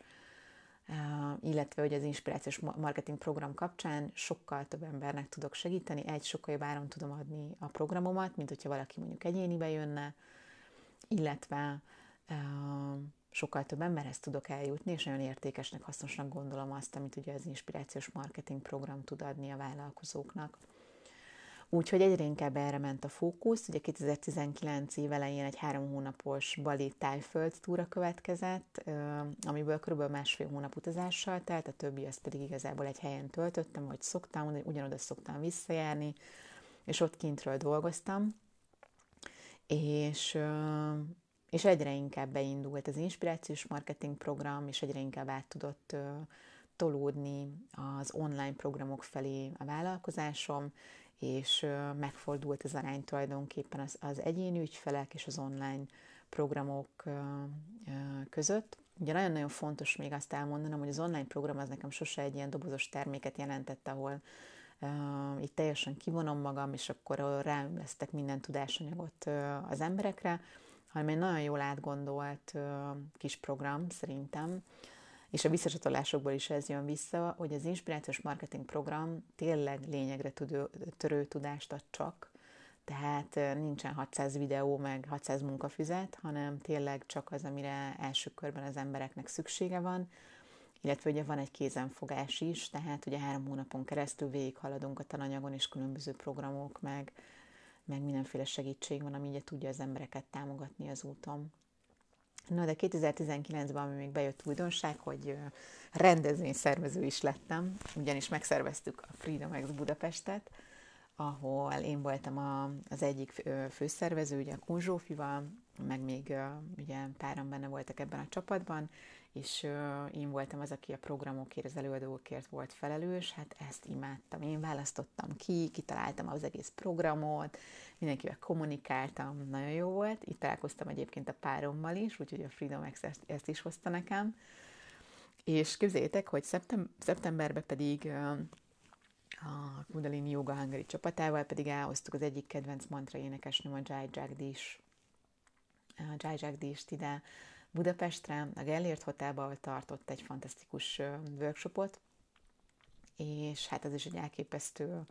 Speaker 1: illetve hogy az inspirációs marketing program kapcsán sokkal több embernek tudok segíteni, egy sokkal jobb áron tudom adni a programomat, mint hogyha valaki mondjuk egyénibe jönne, illetve sokkal több emberhez tudok eljutni, és nagyon értékesnek, hasznosnak gondolom azt, amit ugye az inspirációs marketing program tud adni a vállalkozóknak. Úgyhogy egyre inkább erre ment a fókusz. Ugye 2019 év elején egy három hónapos Bali tájföld túra következett, amiből kb. másfél hónap utazással telt, a többi az pedig igazából egy helyen töltöttem, vagy szoktam, ugyanoda szoktam visszajárni, és ott kintről dolgoztam. És, és egyre inkább beindult az inspirációs marketing program, és egyre inkább át tudott tolódni az online programok felé a vállalkozásom, és megfordult az arány tulajdonképpen az, az egyéni ügyfelek és az online programok között. Ugye nagyon-nagyon fontos még azt elmondanom, hogy az online program az nekem sose egy ilyen dobozos terméket jelentett, ahol uh, itt teljesen kivonom magam, és akkor ráömlesztek minden tudásanyagot uh, az emberekre, hanem egy nagyon jól átgondolt uh, kis program szerintem, és a visszacsatolásokból is ez jön vissza, hogy az inspirációs marketing program tényleg lényegre tudő, törő tudást ad csak, tehát nincsen 600 videó, meg 600 munkafüzet, hanem tényleg csak az, amire első körben az embereknek szüksége van, illetve ugye van egy kézenfogás is, tehát ugye három hónapon keresztül végighaladunk a tananyagon, és különböző programok, meg, meg mindenféle segítség van, ami ugye tudja az embereket támogatni az úton. No, de 2019-ben, ami még bejött újdonság, hogy rendezvényszervező is lettem, ugyanis megszerveztük a Freedom X Budapestet, ahol én voltam a, az egyik főszervező, ugye a Kunzsófival, meg még ugye páran benne voltak ebben a csapatban, és én voltam az, aki a programokért, az előadókért volt felelős, hát ezt imádtam. Én választottam ki, kitaláltam az egész programot, mindenkivel kommunikáltam, nagyon jó volt. Itt találkoztam egyébként a párommal is, úgyhogy a Freedom X ezt, ezt is hozta nekem. És képzeljétek, hogy szeptem- szeptemberben pedig a Kundalini Yoga Hungary csapatával pedig elhoztuk az egyik kedvenc mantra énekesnőm, a Jai Jagdish, Jai Jagdish-t ide Budapestre, a Gellért Hotelba, tartott egy fantasztikus workshopot, és hát ez is egy elképesztő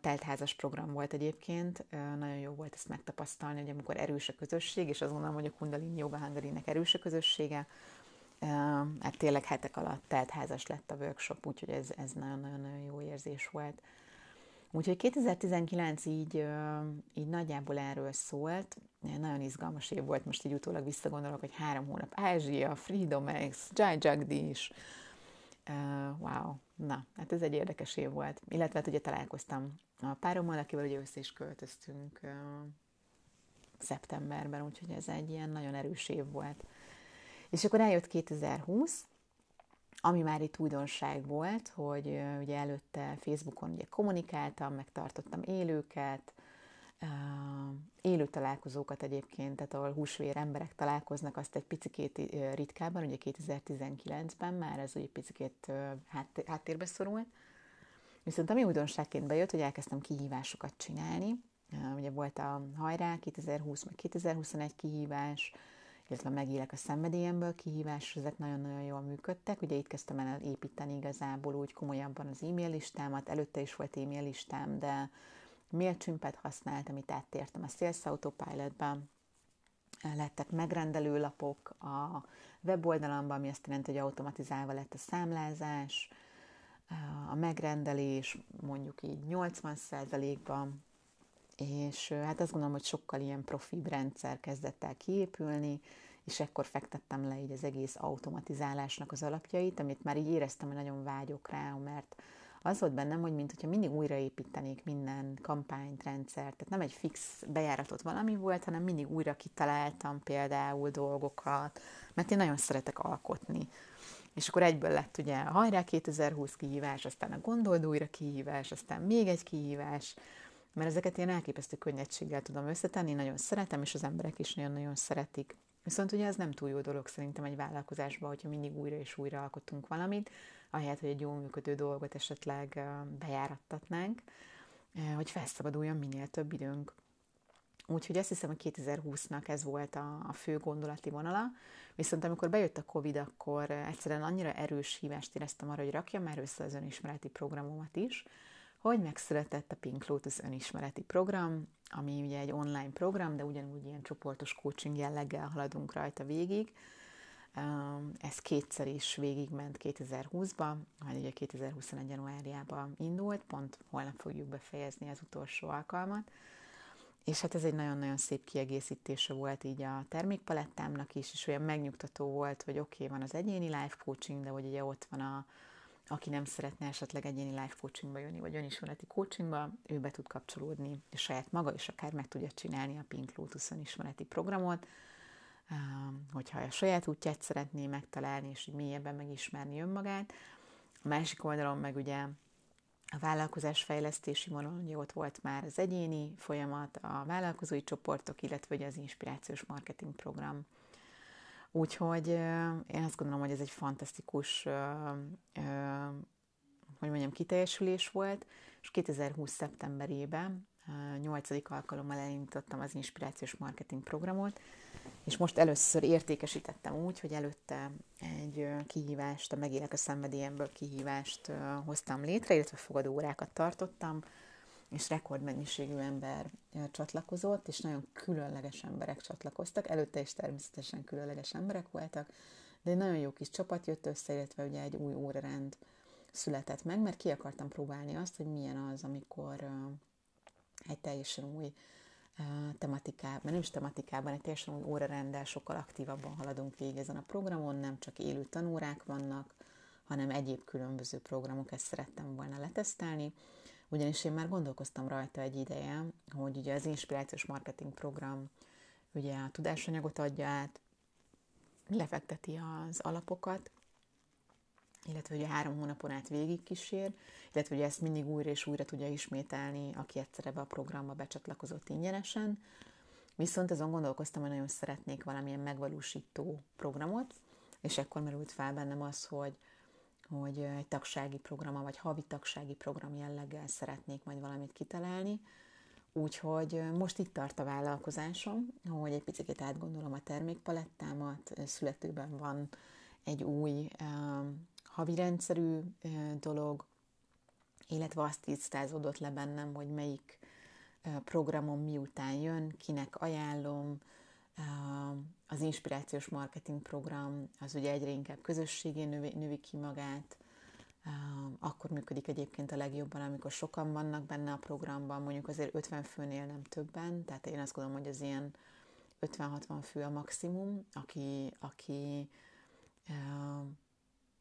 Speaker 1: teltházas program volt egyébként, nagyon jó volt ezt megtapasztalni, hogy amikor erős a közösség, és azt gondolom, hogy a Kundalini Yoga hungary erős a közössége, hát tényleg hetek alatt teltházas lett a workshop, úgyhogy ez, ez nagyon-nagyon jó érzés volt. Úgyhogy 2019 így, így nagyjából erről szólt. Nagyon izgalmas év volt, most így utólag visszagondolok, hogy három hónap Ázsia, Freedom X, Jai Jagdish, Uh, wow, na, hát ez egy érdekes év volt. Illetve hát ugye találkoztam a párommal, akivel ugye össze is költöztünk uh, szeptemberben, úgyhogy ez egy ilyen nagyon erős év volt. És akkor eljött 2020, ami már itt újdonság volt, hogy ugye előtte Facebookon ugye kommunikáltam, megtartottam élőket, élő találkozókat egyébként, tehát ahol húsvér emberek találkoznak, azt egy picikét ritkában, ugye 2019-ben már ez ugye picikét háttérbe szorult. Viszont ami újdonságként bejött, hogy elkezdtem kihívásokat csinálni. Ugye volt a hajrá 2020 meg 2021 kihívás, illetve megélek a szenvedélyemből kihívás, ezek nagyon-nagyon jól működtek. Ugye itt kezdtem el építeni igazából úgy komolyabban az e-mail listámat, előtte is volt e-mail listám, de MailChimp-et használtam, amit áttértem a Sales Autopilot-ba, lettek megrendelő lapok a weboldalamban, ami azt jelenti, hogy automatizálva lett a számlázás, a megrendelés mondjuk így 80%-ban, és hát azt gondolom, hogy sokkal ilyen profibb rendszer kezdett el kiépülni, és ekkor fektettem le így az egész automatizálásnak az alapjait, amit már így éreztem, hogy nagyon vágyok rá, mert az volt bennem, hogy mint hogyha mindig újraépítenék minden kampányt, rendszert, tehát nem egy fix bejáratot valami volt, hanem mindig újra kitaláltam például dolgokat, mert én nagyon szeretek alkotni. És akkor egyből lett ugye a hajrá 2020 kihívás, aztán a gondold újra kihívás, aztán még egy kihívás, mert ezeket én elképesztő könnyedséggel tudom összetenni, nagyon szeretem, és az emberek is nagyon-nagyon szeretik. Viszont ugye ez nem túl jó dolog szerintem egy vállalkozásban, hogyha mindig újra és újra alkotunk valamit, ahelyett, hogy egy jól működő dolgot esetleg bejárattatnánk, hogy felszabaduljon minél több időnk. Úgyhogy azt hiszem, hogy 2020-nak ez volt a, a fő gondolati vonala. Viszont amikor bejött a Covid, akkor egyszerűen annyira erős hívást éreztem arra, hogy rakjam már össze az önismereti programomat is, hogy megszületett a Pink Lotus önismereti program, ami ugye egy online program, de ugyanúgy ilyen csoportos coaching jelleggel haladunk rajta végig, ez kétszer is végigment 2020-ba, majd ugye 2021. januárjában indult, pont holnap fogjuk befejezni az utolsó alkalmat. És hát ez egy nagyon-nagyon szép kiegészítése volt így a termékpalettámnak is, és olyan megnyugtató volt, hogy oké, okay, van az egyéni life coaching, de hogy ugye ott van a, aki nem szeretne esetleg egyéni life coachingba jönni, vagy önismereti coachingba, ő be tud kapcsolódni, és saját maga is akár meg tudja csinálni a Pink Lotus önismereti programot, hogyha a saját útját szeretné megtalálni, és mélyebben megismerni önmagát. A másik oldalon meg ugye a vállalkozás fejlesztési vonalon, ott volt már az egyéni folyamat, a vállalkozói csoportok, illetve ugye az inspirációs marketing program. Úgyhogy én azt gondolom, hogy ez egy fantasztikus, hogy mondjam, kiteljesülés volt, és 2020. szeptemberében, 8. alkalommal elindítottam az inspirációs marketing programot, és most először értékesítettem úgy, hogy előtte egy kihívást, a Megélek a szenvedélyemből kihívást hoztam létre, illetve fogadóórákat tartottam, és rekordmennyiségű ember csatlakozott, és nagyon különleges emberek csatlakoztak. Előtte is természetesen különleges emberek voltak, de egy nagyon jó kis csapat jött össze, illetve ugye egy új órarend született meg, mert ki akartam próbálni azt, hogy milyen az, amikor egy teljesen új tematikában, nem is tematikában, egy teljesen új órarendel sokkal aktívabban haladunk végig ezen a programon, nem csak élő tanórák vannak, hanem egyéb különböző programok, ezt szerettem volna letesztelni, ugyanis én már gondolkoztam rajta egy ideje, hogy ugye az inspirációs marketing program ugye a tudásanyagot adja át, lefekteti az alapokat, illetve ugye három hónapon át végig kísér, illetve ugye ezt mindig újra és újra tudja ismételni, aki egyszer ebbe a programba becsatlakozott ingyenesen. Viszont azon gondolkoztam, hogy nagyon szeretnék valamilyen megvalósító programot, és ekkor merült fel bennem az, hogy, hogy egy tagsági programa, vagy havi tagsági program jelleggel szeretnék majd valamit kitalálni. Úgyhogy most itt tart a vállalkozásom, hogy egy picit átgondolom a termékpalettámat, születőben van egy új havi rendszerű dolog, illetve azt tisztázódott le bennem, hogy melyik programom miután jön, kinek ajánlom, az inspirációs marketing program az ugye egyre inkább közösségé növi, növi ki magát, akkor működik egyébként a legjobban, amikor sokan vannak benne a programban, mondjuk azért 50 főnél nem többen, tehát én azt gondolom, hogy az ilyen 50-60 fő a maximum, aki, aki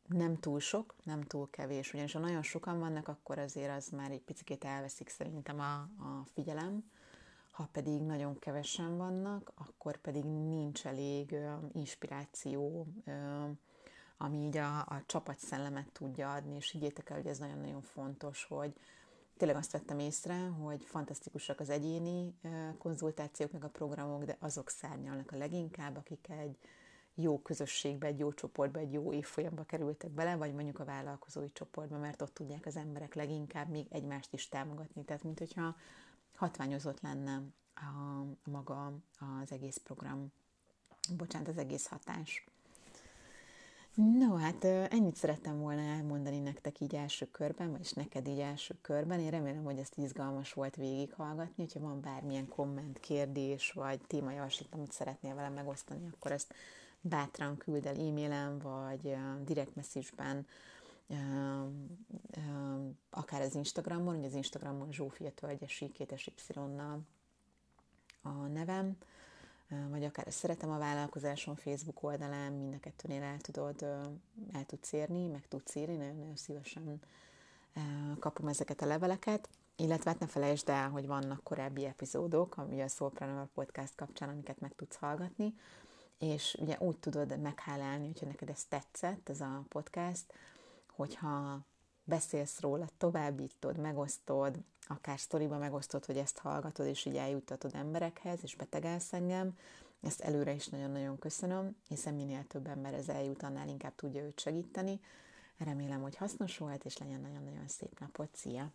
Speaker 1: nem túl sok, nem túl kevés, ugyanis ha nagyon sokan vannak, akkor azért az már egy picit elveszik szerintem a, a figyelem, ha pedig nagyon kevesen vannak, akkor pedig nincs elég ö, inspiráció, ö, ami így a, a csapatszellemet tudja adni, és higgyétek el, hogy ez nagyon-nagyon fontos, hogy tényleg azt vettem észre, hogy fantasztikusak az egyéni konzultációk, meg a programok, de azok szárnyalnak a leginkább, akik egy jó közösségbe, egy jó csoportba, egy jó évfolyamba kerültek bele, vagy mondjuk a vállalkozói csoportba, mert ott tudják az emberek leginkább még egymást is támogatni. Tehát, mint hogyha hatványozott lenne a, maga az egész program, bocsánat, az egész hatás. No, hát ennyit szerettem volna elmondani nektek így első körben, vagyis neked így első körben. Én remélem, hogy ezt izgalmas volt végighallgatni. Hogyha van bármilyen komment, kérdés, vagy témajavaslat, amit szeretnél velem megosztani, akkor ezt bátran küld el e-mailen, vagy direct message-ben, akár az Instagramon, ugye az Instagramon Zsófia Tölgyesi, kétes y a nevem, vagy akár a Szeretem a vállalkozáson Facebook oldalán, mind a kettőnél el tudod, el tudsz érni, meg tudsz írni, nagyon-nagyon szívesen kapom ezeket a leveleket, illetve hát ne felejtsd el, hogy vannak korábbi epizódok, ami a Soulpreneur Podcast kapcsán, amiket meg tudsz hallgatni, és ugye úgy tudod meghálálni, hogyha neked ez tetszett, ez a podcast, hogyha beszélsz róla, továbbítod, megosztod, akár sztoriba megosztod, hogy ezt hallgatod, és így eljuttatod emberekhez, és betegelsz engem, ezt előre is nagyon-nagyon köszönöm, hiszen minél több ember ez eljut, annál inkább tudja őt segíteni. Remélem, hogy hasznos volt, és legyen nagyon-nagyon szép napot. Szia!